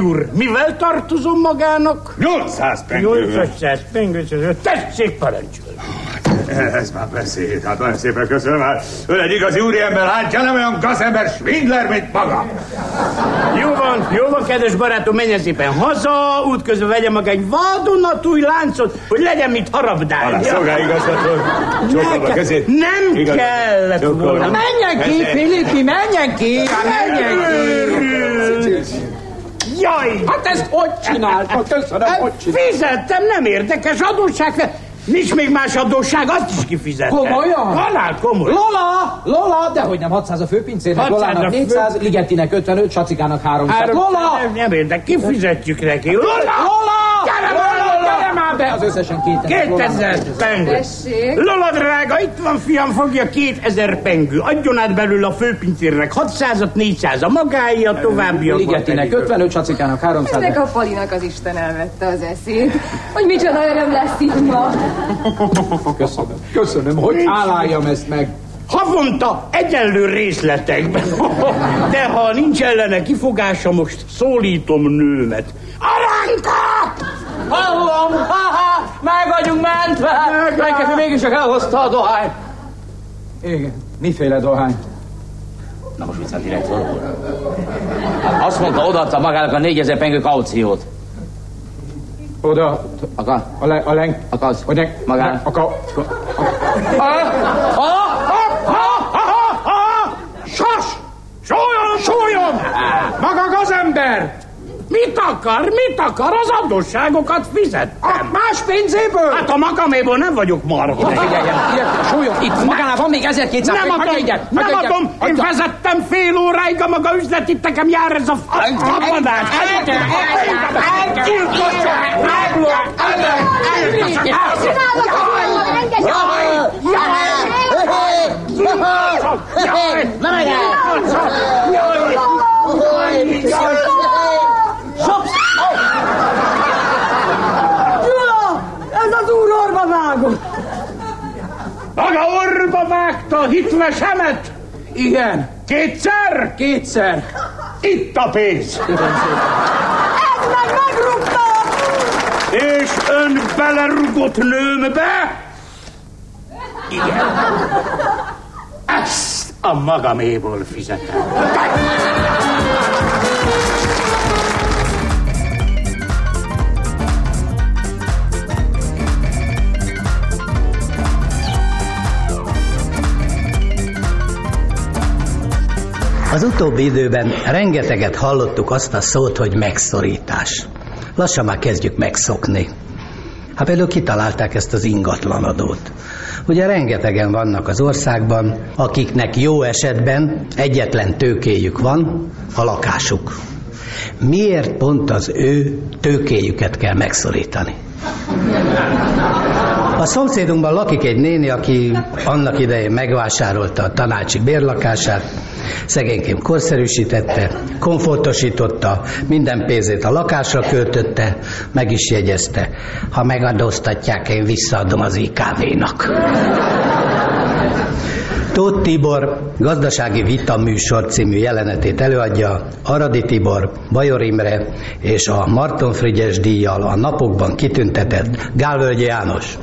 úr, mivel tartozom magának? 800 pengővel. 800 pengővel. Tessék parancsolni. Ez már beszéd, hát nagyon szépen köszönöm. Hát ön egy igazi úriember, látja, nem olyan gazember Schwindler, mint maga. Jó van, jó van, kedves barátom, menjen szépen haza, útközben vegye maga egy vadonatúj láncot, hogy legyen mit harabdálni. Alá, szolgáligazgató, csókolom a kezét. Nem Igaz- kellett Csókolom. volna. Menjen ki, Filippi, menjen ki! Menjen ki! Jaj! Hát ezt hogy csinálta? Köszönöm, hogy csinálta. Fizettem, nem érdekes adósság. Nincs még más adósság, azt is kifizettem. Komolyan? Halál komoly. Lola! Lola! De hogy nem 600 a főpincérnek, 600 Lolának a fő- 400, Ligetinek 55, Sacikának 300. Három- Lola! Nem, nem érdek, kifizetjük neki. Lola! Lola! Gyere! Gyere már, De az összesen 2000. 2000 pengő. Tessék. Lola drága, itt van fiam, fogja 2000 pengő. Adjon át belül a főpincérnek 600-at, 400 a magája, továbbiak. Ligetinek 55, Csacikának 300. Ennek a Palinak az Isten elvette az eszét. Hogy micsoda öröm lesz itt ma. Köszönöm. Köszönöm, hogy álláljam ezt meg. Havonta egyenlő részletekben. De ha nincs ellene kifogása, most szólítom nőmet. Aránka! Hallom, ha-ha, meg vagyunk mentve. Lenkefi mégis csak elhozta a dohány. Igen, miféle dohány? Na most viszont direkt valahol. Hát azt mondta, odaadta magának a 4000 pengő kauciót. Oda. Aka? A, le, a len... Akasz? Hogy ne... Magán? Aka... Sas! Sólyon, sólyon! Maga gazember! Mit akar, mit akar? Az adósságokat fizettem. Más pénzéből? Hát a magaméból nem vagyok marha. Ide figyeljen, sólyon, itt magánál van még 1200 Nem adom, egyet, nem egyet. adom, én Hagyja. vezettem fél óráig a maga üzlet, itt nekem jár ez a tapadás. Gyula! Ez az úr orva vágott! Maga orba vágta a hitvesemet? Igen. Kétszer? Kétszer. Itt a pénz. Ez meg megrúgta! És ön belerugott nőmbe? Igen. Ezt a magaméból fizetem. Az utóbbi időben rengeteget hallottuk azt a szót, hogy megszorítás. Lassan már kezdjük megszokni. Hát például kitalálták ezt az ingatlanadót. Ugye rengetegen vannak az országban, akiknek jó esetben egyetlen tőkéjük van, a lakásuk. Miért pont az ő tőkéjüket kell megszorítani? A szomszédunkban lakik egy néni, aki annak idején megvásárolta a tanácsi bérlakását, szegényként korszerűsítette, komfortosította, minden pénzét a lakásra költötte, meg is jegyezte. Ha megadóztatják, én visszaadom az IKV-nak. Tóth Tibor gazdasági vita műsor című jelenetét előadja Aradi Tibor, Bajor Imre és a Marton Frigyes díjjal a napokban kitüntetett Gálvölgyi János.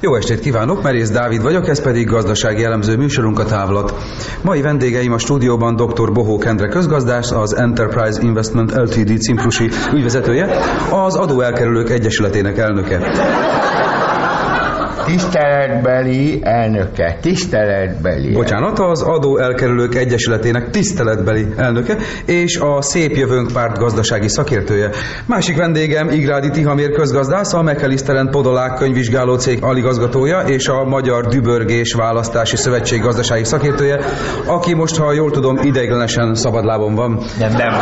Jó estét kívánok, Merész Dávid vagyok, ez pedig gazdasági elemző műsorunk a távlat. Mai vendégeim a stúdióban dr. Bohó Kendre közgazdász, az Enterprise Investment Ltd. Cimprusi ügyvezetője, az Adóelkerülők Egyesületének elnöke. Tiszteletbeli elnöke, tiszteletbeli. Bocsánat, az Adóelkerülők Egyesületének tiszteletbeli elnöke és a Szép Jövőnk párt gazdasági szakértője. Másik vendégem Igrádi Tihamér közgazdász, a McAllisteren Podolák könyvvizsgáló cég aligazgatója és a Magyar Dübörgés Választási Szövetség gazdasági szakértője, aki most, ha jól tudom, ideiglenesen szabadlábon van. Nem, nem.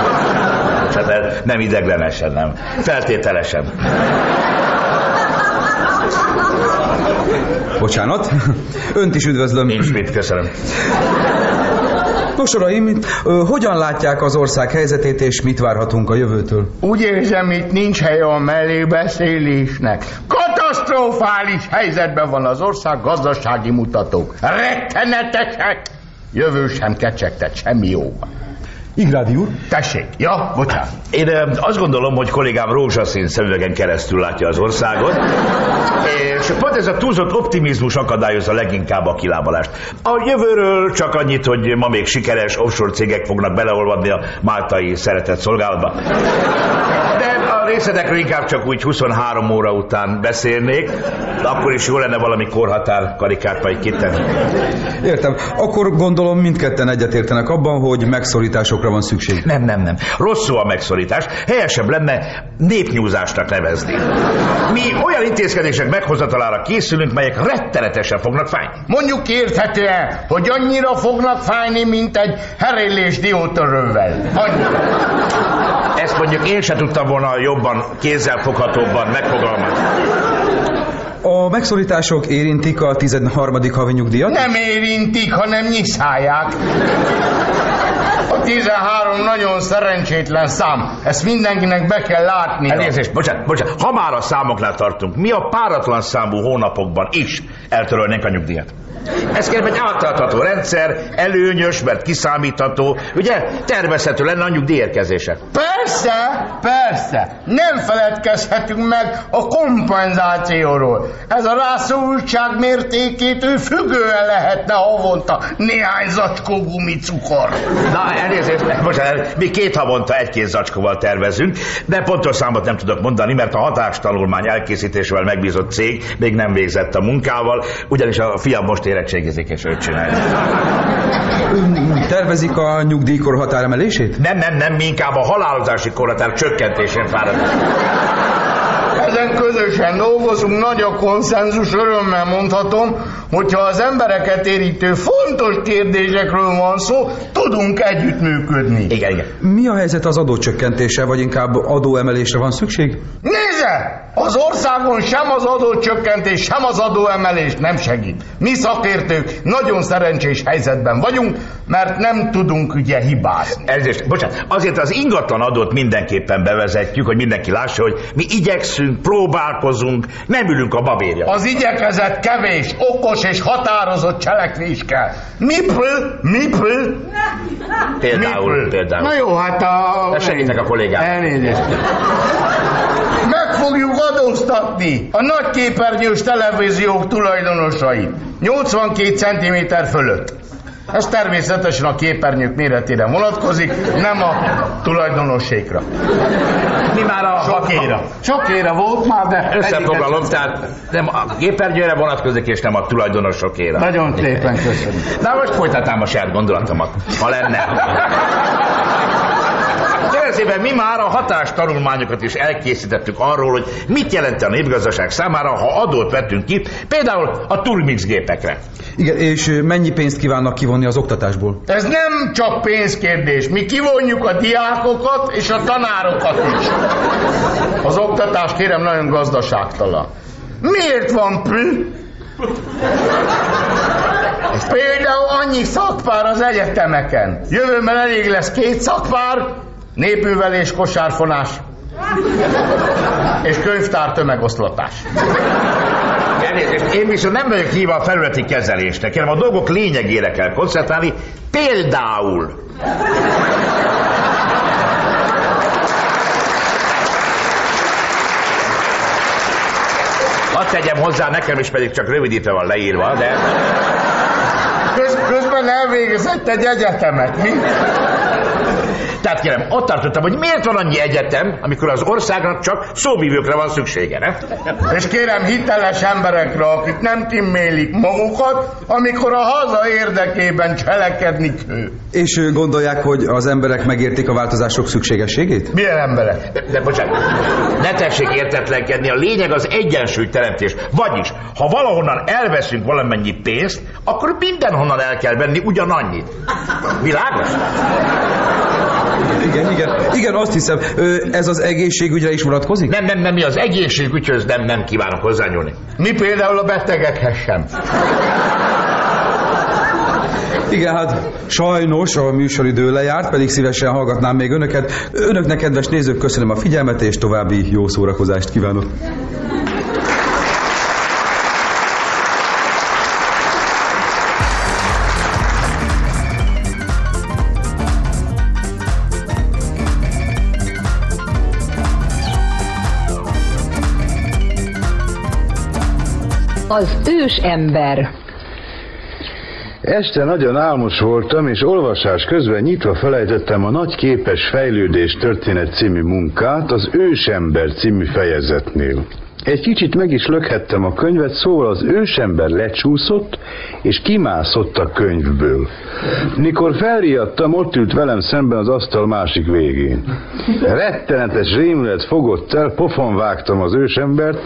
Nem ideglenesen, nem. Feltételesen. Bocsánat. Önt is üdvözlöm. Nincs mit, köszönöm. Nos, uraim, hogyan látják az ország helyzetét, és mit várhatunk a jövőtől? Úgy érzem, itt nincs hely a mellébeszélésnek. Katasztrofális helyzetben van az ország gazdasági mutatók. Rettenetesek! Jövő sem kecsegtet semmi jóban. Igrádi úr? Tessék, ja, bocsánat. Én azt gondolom, hogy kollégám rózsaszín szemüvegen keresztül látja az országot, és pont ez a túlzott optimizmus akadályozza leginkább a kilábalást. A jövőről csak annyit, hogy ma még sikeres offshore cégek fognak beleolvadni a máltai szeretett szolgálatba. De a részletekről inkább csak úgy 23 óra után beszélnék, akkor is jó lenne valami korhatár karikát majd kitenni. Értem. Akkor gondolom mindketten egyetértenek abban, hogy megszorításokra megszorításokra van szükség. Nem, nem, nem. Rosszul a megszorítás. Helyesebb lenne népnyúzásnak nevezni. Mi olyan intézkedések meghozatalára készülünk, melyek rettenetesen fognak fájni. Mondjuk érthetően, hogy annyira fognak fájni, mint egy herélés diótörővel. Annyira. Ezt mondjuk én sem tudtam volna jobban, kézzelfoghatóbban megfogalmazni. A megszorítások érintik a 13. havi nyugdíjat? Nem érintik, hanem nyiszálják. A 13 nagyon szerencsétlen szám. Ezt mindenkinek be kell látni. Elnézést, bocsánat, bocsánat. Ha már a számoknál tartunk, mi a páratlan számú hónapokban is eltörölnénk a nyugdíjat? Ez kérem egy átlátható rendszer, előnyös, mert kiszámítható, ugye tervezhető lenne a nyugdíjérkezése. Persze, persze. Nem feledkezhetünk meg a kompenzációról. Ez a rászorultság mértékétől függően lehetne havonta néhány zacskó gumicukor. Na, elnézést, bocsánat, mi két havonta egy-két zacskóval tervezünk, de pontos számot nem tudok mondani, mert a hatástanulmány elkészítésével megbízott cég még nem végzett a munkával, ugyanis a fiam most érettségizik, és őt csinálja. Tervezik a nyugdíjkor határemelését? Nem, nem, nem, mi inkább a halálozási korhatár csökkentésén fáradunk. Ezen közösen dolgozunk, nagy a konszenzus, örömmel mondhatom, hogyha az embereket érintő fontos kérdésekről van szó, tudunk együttműködni. Igen, igen. Mi a helyzet az adócsökkentése, vagy inkább adóemelésre van szükség? Nézze! Az országon sem az adócsökkentés, sem az adóemelés nem segít. Mi szakértők nagyon szerencsés helyzetben vagyunk, mert nem tudunk ugye hibázni. Elnézést, bocsánat, azért az ingatlan adót mindenképpen bevezetjük, hogy mindenki lássa, hogy mi igyekszünk, próbálkozunk, nem ülünk a babérja. Az igyekezet kevés, okos és határozott cselekvés kell. Mipről, mipről, Például, mipről. például. Na jó, hát a... De segítek a kollégám. Elnézést. Meg fogjuk adóztatni a nagy képernyős televíziók tulajdonosait. 82 cm fölött. Ez természetesen a képernyők méretére vonatkozik, nem a tulajdonosségra. Mi már a... Sokéra. Sokéra volt már, de... Összefoglalom, tehát nem a gépernyőre vonatkozik, és nem a tulajdonosokéra. Nagyon szépen köszönöm. Na most folytatnám a saját gondolatomat, ha lenne. Szépen, mi már a hatástanulmányokat is elkészítettük arról, hogy mit jelent a népgazdaság számára, ha adót vettünk ki, például a Turmix gépekre. Igen, és mennyi pénzt kívánnak kivonni az oktatásból? Ez nem csak pénzkérdés. Mi kivonjuk a diákokat és a tanárokat is. Az oktatás kérem nagyon gazdaságtalan. Miért van pü? Például annyi szakpár az egyetemeken. Jövőben elég lesz két szakpár, népművelés, kosárfonás és könyvtár tömegoszlatás. Én viszont nem vagyok híva a felületi kezelésnek, hanem a dolgok lényegére kell koncentrálni, például Hadd tegyem hozzá, nekem is pedig csak rövidítve van leírva, de... Köz, közben elvégezett egy egyetemet, mi? Tehát kérem, ott tartottam, hogy miért van annyi egyetem, amikor az országnak csak szóvívőkre van szüksége, ne? És kérem hiteles emberekre, akik nem timmélik magukat, amikor a haza érdekében cselekedni kell. És ö, gondolják, hogy az emberek megértik a változások szükségességét? Milyen emberek? De, de bocsánat, ne tessék értetlenkedni, a lényeg az egyensúlyteremtés. Vagyis, ha valahonnan elveszünk valamennyi pénzt, akkor mindenhonnan el kell venni ugyanannyit. Világos? Igen, igen. Azt hiszem, ez az egészségügyre is vonatkozik? Nem, nem, nem, mi az egészségügyhöz nem, nem kívánok hozzányúlni. Mi például a betegekhez sem. Igen, hát sajnos a műsoridő lejárt, pedig szívesen hallgatnám még önöket. Önöknek, kedves nézők, köszönöm a figyelmet, és további jó szórakozást kívánok. Az ős ember. Este nagyon álmos voltam, és olvasás közben nyitva felejtettem a Nagy képes fejlődés történet című munkát az Ősember című fejezetnél. Egy kicsit meg is lökhettem a könyvet, szóval az ősember lecsúszott, és kimászott a könyvből. Mikor felriadtam, ott ült velem szemben az asztal másik végén. Rettenetes rémület fogott el, pofon vágtam az ősembert,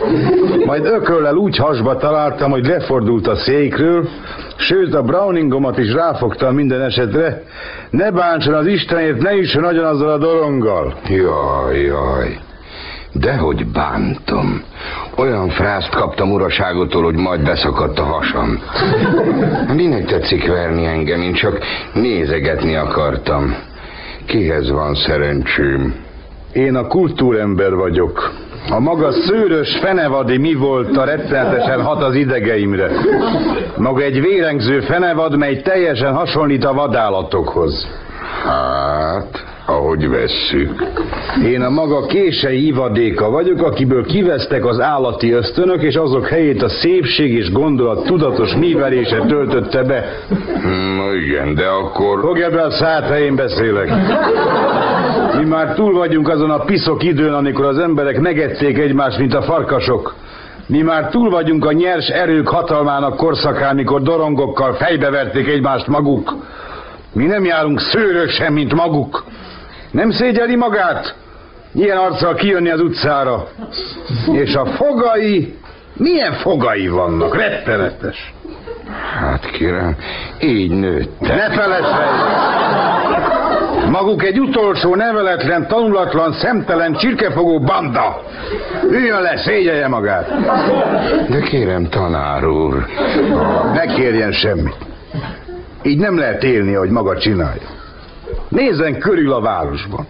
majd ököllel úgy hasba találtam, hogy lefordult a székről, sőt a Browningomat is ráfogtam minden esetre, ne bántson az Istenért, ne is nagyon azzal a doronggal. Jaj, jaj. Dehogy bántom. Olyan frászt kaptam uraságotól, hogy majd beszakadt a hasam. Minek tetszik verni engem? Én csak nézegetni akartam. Kihez van szerencsém? Én a kultúrember vagyok. A maga szőrös fenevadi mi volt a rettenetesen hat az idegeimre. Maga egy vérengző fenevad, mely teljesen hasonlít a vadállatokhoz. Hát, ahogy vesszük. Én a maga kései ivadéka vagyok, akiből kivesztek az állati ösztönök, és azok helyét a szépség és gondolat tudatos művelése töltötte be. Na igen, de akkor... Fogja be a szát, ha én beszélek. Mi már túl vagyunk azon a piszok időn, amikor az emberek megették egymást, mint a farkasok. Mi már túl vagyunk a nyers erők hatalmának korszakán, mikor dorongokkal fejbeverték egymást maguk. Mi nem járunk szőrösen, mint maguk. Nem szégyeli magát? Ilyen arccal kijönni az utcára. És a fogai, milyen fogai vannak? Rettenetes. Hát kérem, így nőttek. Ne felesselj! Maguk egy utolsó neveletlen, tanulatlan, szemtelen, csirkefogó banda. Üljön le, szégyelje magát. De kérem, tanár úr. Ne kérjen semmit. Így nem lehet élni, ahogy maga csinálja. Nézzen körül a városban.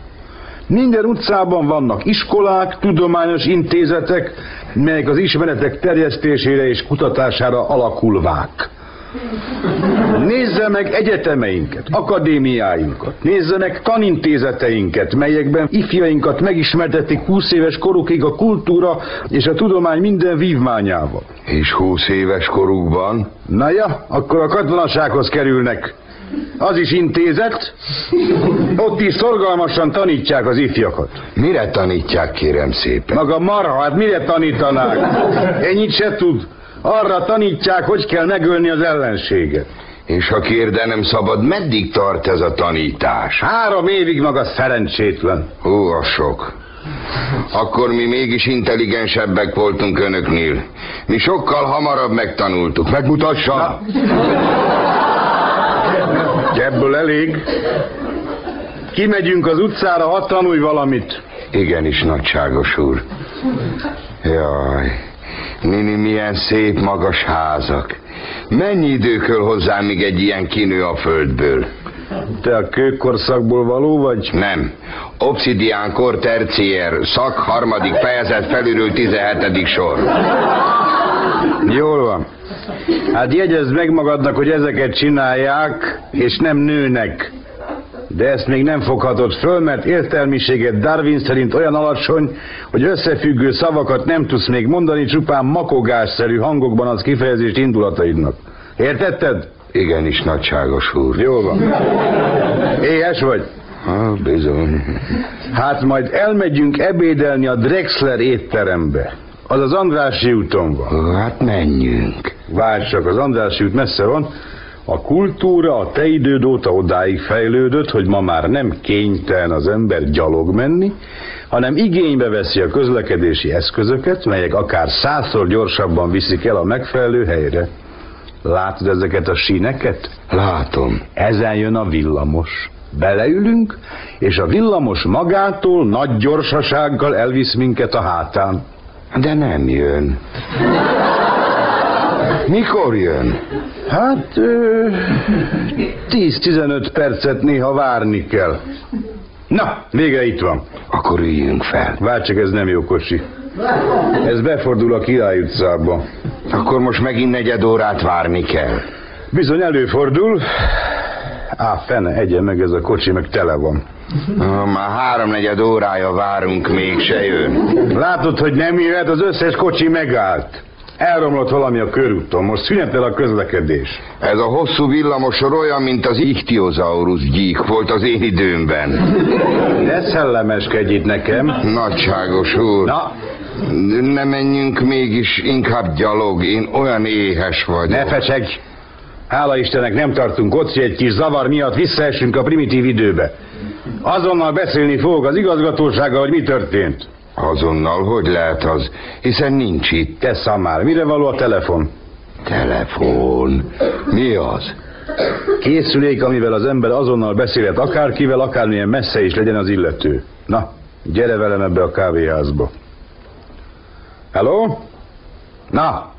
Minden utcában vannak iskolák, tudományos intézetek, melyek az ismeretek terjesztésére és kutatására alakulvák. Nézze meg egyetemeinket, akadémiáinkat, nézze meg tanintézeteinket, melyekben ifjainkat megismertetik 20 éves korukig a kultúra és a tudomány minden vívmányával. És 20 éves korukban? Na ja, akkor a katonasághoz kerülnek. Az is intézet. Ott is szorgalmasan tanítják az ifjakat. Mire tanítják, kérem szépen? Maga marha, hát mire tanítanák? Ennyit se tud. Arra tanítják, hogy kell megölni az ellenséget. És ha kérde nem szabad, meddig tart ez a tanítás? Három évig maga szerencsétlen. Hú, a sok. Akkor mi mégis intelligensebbek voltunk önöknél. Mi sokkal hamarabb megtanultuk. Megmutassa? Na. Ebből elég. Kimegyünk az utcára, hadd tanulj valamit. Igenis, nagyságos úr. Jaj, Nini, milyen szép magas házak. Mennyi idő kell hozzá, míg egy ilyen kinő a földből? Te a kőkorszakból való vagy? Nem. Obsidián kor terciér, szak harmadik fejezet felülről 17. sor. Jól van. Hát jegyezd meg magadnak, hogy ezeket csinálják, és nem nőnek. De ezt még nem foghatod föl, mert értelmiséget Darwin szerint olyan alacsony, hogy összefüggő szavakat nem tudsz még mondani, csupán makogásszerű hangokban az kifejezést indulataidnak. Értetted? Igenis, nagyságos úr. Jó van. Éhes vagy? Ha, bizony. Hát majd elmegyünk ebédelni a Drexler étterembe. Az az Andrási úton van. Hát menjünk. Várj csak, az Andrási út messze van. A kultúra a te időd óta odáig fejlődött, hogy ma már nem kénytelen az ember gyalog menni, hanem igénybe veszi a közlekedési eszközöket, melyek akár százszor gyorsabban viszik el a megfelelő helyre. Látod ezeket a síneket? Látom. Ezen jön a villamos. Beleülünk, és a villamos magától nagy gyorsasággal elvisz minket a hátán. De nem jön. Mikor jön? Hát 10-15 percet néha várni kell. Na, végre itt van. Akkor üljünk fel. Várj csak, ez nem jó kocsi. Ez befordul a Király utcába. Akkor most megint negyed órát várni kell. Bizony előfordul. Á, fene, egye meg ez a kocsi, meg tele van. Már háromnegyed órája várunk, még se jön. Látod, hogy nem jöhet, az összes kocsi megállt. Elromlott valami a körúton, most szünetel a közlekedés. Ez a hosszú villamosor olyan, mint az ichthyosaurus gyík volt az én időmben. Ne szellemeskedj itt nekem. Nagyságos úr. Na? Ne menjünk mégis inkább gyalog, én olyan éhes vagyok. Ne fecsegj! Hála Istennek nem tartunk ott, hogy egy kis zavar miatt visszaessünk a primitív időbe. Azonnal beszélni fogok az igazgatósággal, hogy mi történt. Azonnal, hogy lehet az? Hiszen nincs itt. Te már, mire való a telefon? Telefon? Mi az? Készülék, amivel az ember azonnal beszélhet akárkivel, akármilyen messze is legyen az illető. Na, gyere velem ebbe a kávéházba. Hello? Na?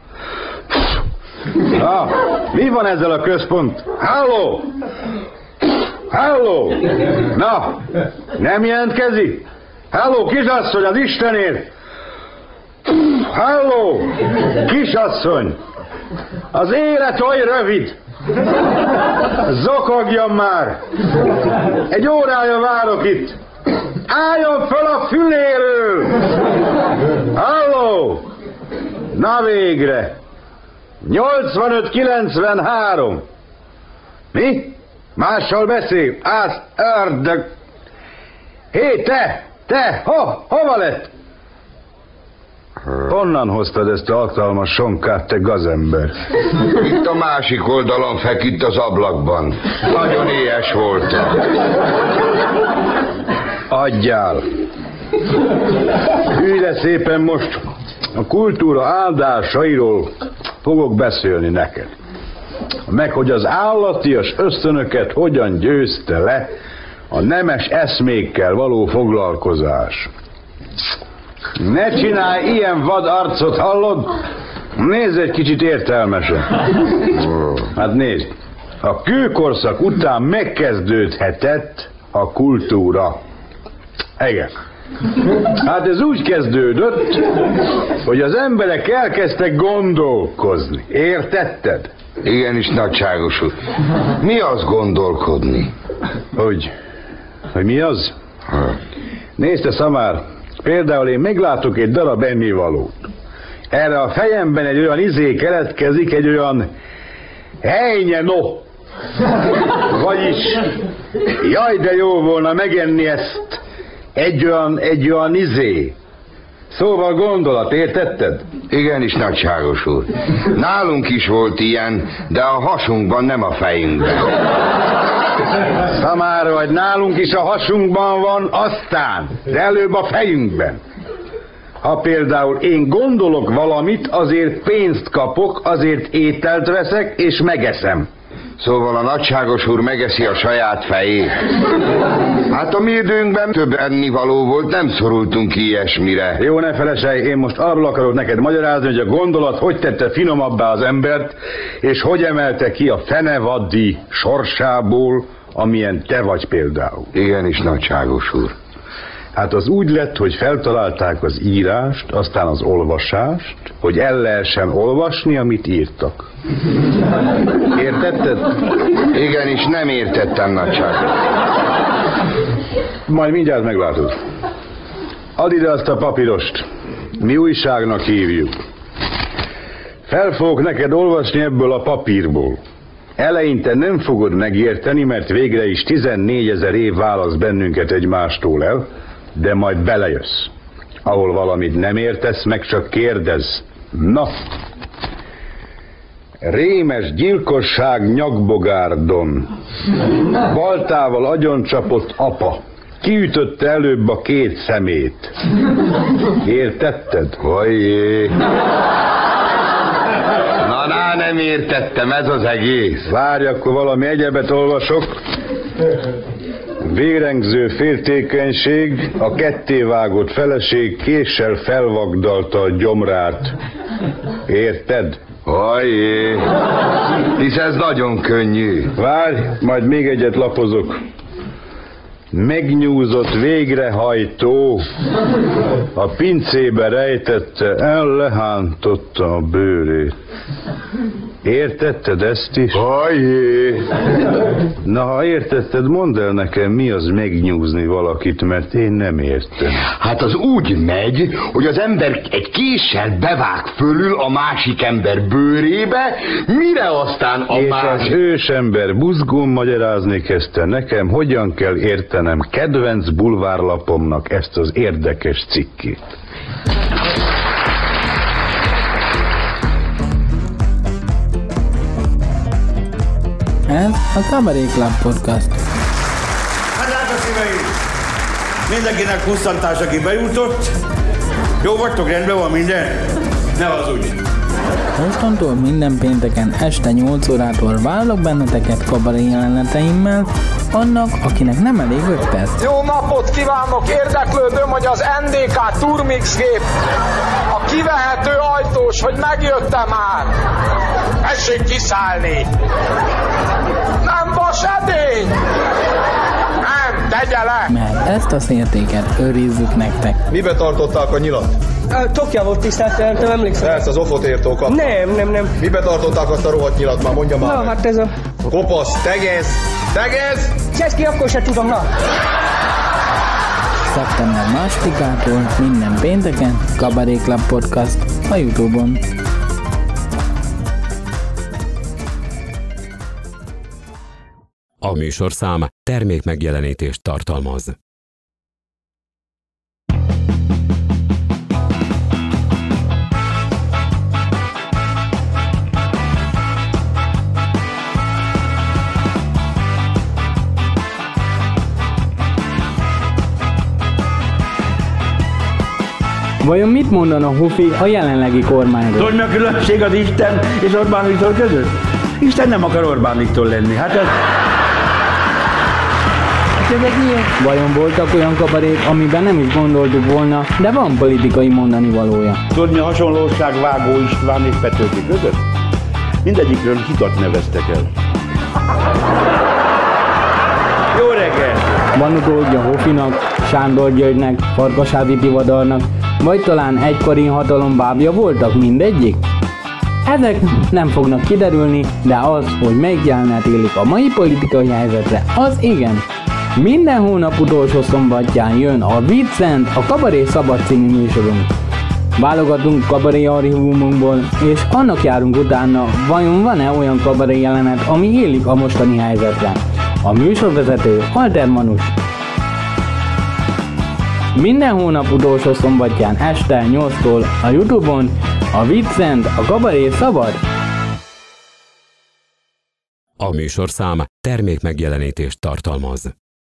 Na, mi van ezzel a központ? Halló? Halló? Na, nem jelentkezik? Halló, kisasszony, az Istenért! Halló, kisasszony! Az élet oly rövid! Zokogjon már! Egy órája várok itt! Álljon föl a füléről! Halló! Na végre! 85-93! Mi? Mással beszél? Az ördög! Hé, te! Te! Ho, hova lett? Honnan hoztad ezt a alkalmas sonkát, te gazember? Itt a másik oldalon feküdt az ablakban. Nagyon éhes voltam. Adjál! Ülj szépen most a kultúra áldásairól fogok beszélni neked. Meg hogy az állatias ösztönöket hogyan győzte le a nemes eszmékkel való foglalkozás. Ne csinálj ilyen vad arcot, hallod? Nézz egy kicsit értelmesen. Hát nézd, a kőkorszak után megkezdődhetett a kultúra. Igen. Hát ez úgy kezdődött, hogy az emberek elkezdtek gondolkozni. Értetted? Igenis, nagyságos úr. Mi az gondolkodni? Hogy? Hogy mi az? Nézd, Szamár, például én meglátok egy darab ennivalót. Erre a fejemben egy olyan izé keletkezik, egy olyan helynye no. Vagyis, jaj, de jó volna megenni ezt egy olyan, egy olyan izé. Szóval gondolat, értetted? Igenis, nagyságos úr. Nálunk is volt ilyen, de a hasunkban, nem a fejünkben. Szamára, vagy nálunk is a hasunkban van, aztán, de előbb a fejünkben. Ha például én gondolok valamit, azért pénzt kapok, azért ételt veszek, és megeszem. Szóval a nagyságos úr megeszi a saját fejét. Hát a mi időnkben több ennivaló volt, nem szorultunk ilyesmire. Jó, ne felesej, én most arról akarok neked magyarázni, hogy a gondolat hogy tette finomabbá az embert, és hogy emelte ki a fenevaddi sorsából, amilyen te vagy például. Igenis, nagyságos úr. Hát az úgy lett, hogy feltalálták az írást, aztán az olvasást, hogy el lehessen olvasni, amit írtak. Értetted? Igenis, nem értettem, nagyságos. Majd mindjárt meglátod. Add ide azt a papírost. Mi újságnak hívjuk. Fel fogok neked olvasni ebből a papírból. Eleinte nem fogod megérteni, mert végre is 14 ezer év válasz bennünket egymástól el, de majd belejössz. Ahol valamit nem értesz, meg csak kérdez. Na, Rémes gyilkosság nyakbogárdon. Baltával agyoncsapott apa. Kiütötte előbb a két szemét. Értetted? Hajjé. Na, na, nem értettem, ez az egész. Várj, akkor valami egyebet olvasok. Vérengző féltékenység, a kettévágott feleség késsel felvagdalta a gyomrát. Érted? Hajjé, hisz ez nagyon könnyű. Várj, majd még egyet lapozok. Megnyúzott végrehajtó a pincébe rejtette, el lehántotta a bőrét. Értetted ezt is? Ajé! Na, ha értetted, mondd el nekem, mi az megnyúzni valakit, mert én nem értem. Hát az úgy megy, hogy az ember egy késsel bevág fölül a másik ember bőrébe, mire aztán a És másik... az ősember buzgón magyarázni kezdte nekem, hogyan kell értenem kedvenc bulvárlapomnak ezt az érdekes cikkét. Ez a Club Podcast. Hát drága szíveim! Mindenkinek pusztantás, aki bejutott. Jó vagytok, rendben van minden? Ne az úgy. Mostantól minden pénteken este 8 órától várlak benneteket kabaré jeleneteimmel, annak, akinek nem elég 5 perc. Jó napot kívánok! Érdeklődöm, hogy az NDK Turmix gép a kivehető ajtós, hogy megjöttem már. Tessék kiszállni! Nem vas edény! Tegye le! Mert ezt a szértéket őrizzük nektek. Mibe tartották a nyilat? Tokja volt tisztelt, nem emlékszem. Persze, az ofotértól kapta. Nem, nem, nem. Mibe tartották azt a rohadt nyilat már, mondja már. Na, hát ez a... Kopasz, tegez! Tegez! Cseszki, akkor se tudom, na. Szeptember másodikától minden pénteken Cabaret Club Podcast a Youtube-on. A műsorszám termék megjelenítést tartalmaz. Vajon mit mondana Hufi a jelenlegi kormányról? Tudod, mi a különbség az Isten és Orbán Viktor között? Isten nem akar Orbán Viktor lenni. Hát ez... Vajon voltak olyan kabarék, amiben nem is gondoltuk volna, de van politikai mondani valója? Tudod, mi a hasonlóság Vágó István és Petőfi között? Mindegyikről hitat neveztek el. Jó reggel! Van utódja Hofinak, Sándor Györgynek, Farkasádi Tivadarnak, vagy talán egykori hatalom bábja voltak mindegyik? Ezek nem fognak kiderülni, de az, hogy melyik jelenet élik a mai politikai helyzetre, az igen. Minden hónap utolsó szombatján jön a Vincent, a Kabaré Szabad című műsorunk. Válogatunk kabaré archívumunkból, és annak járunk utána, vajon van-e olyan kabaré jelenet, ami élik a mostani helyzetre. A műsorvezető Alter Manus. Minden hónap utolsó szombatján este 8-tól a Youtube-on a Vincent, a Kabaré Szabad A műsorszám termék megjelenítést tartalmaz.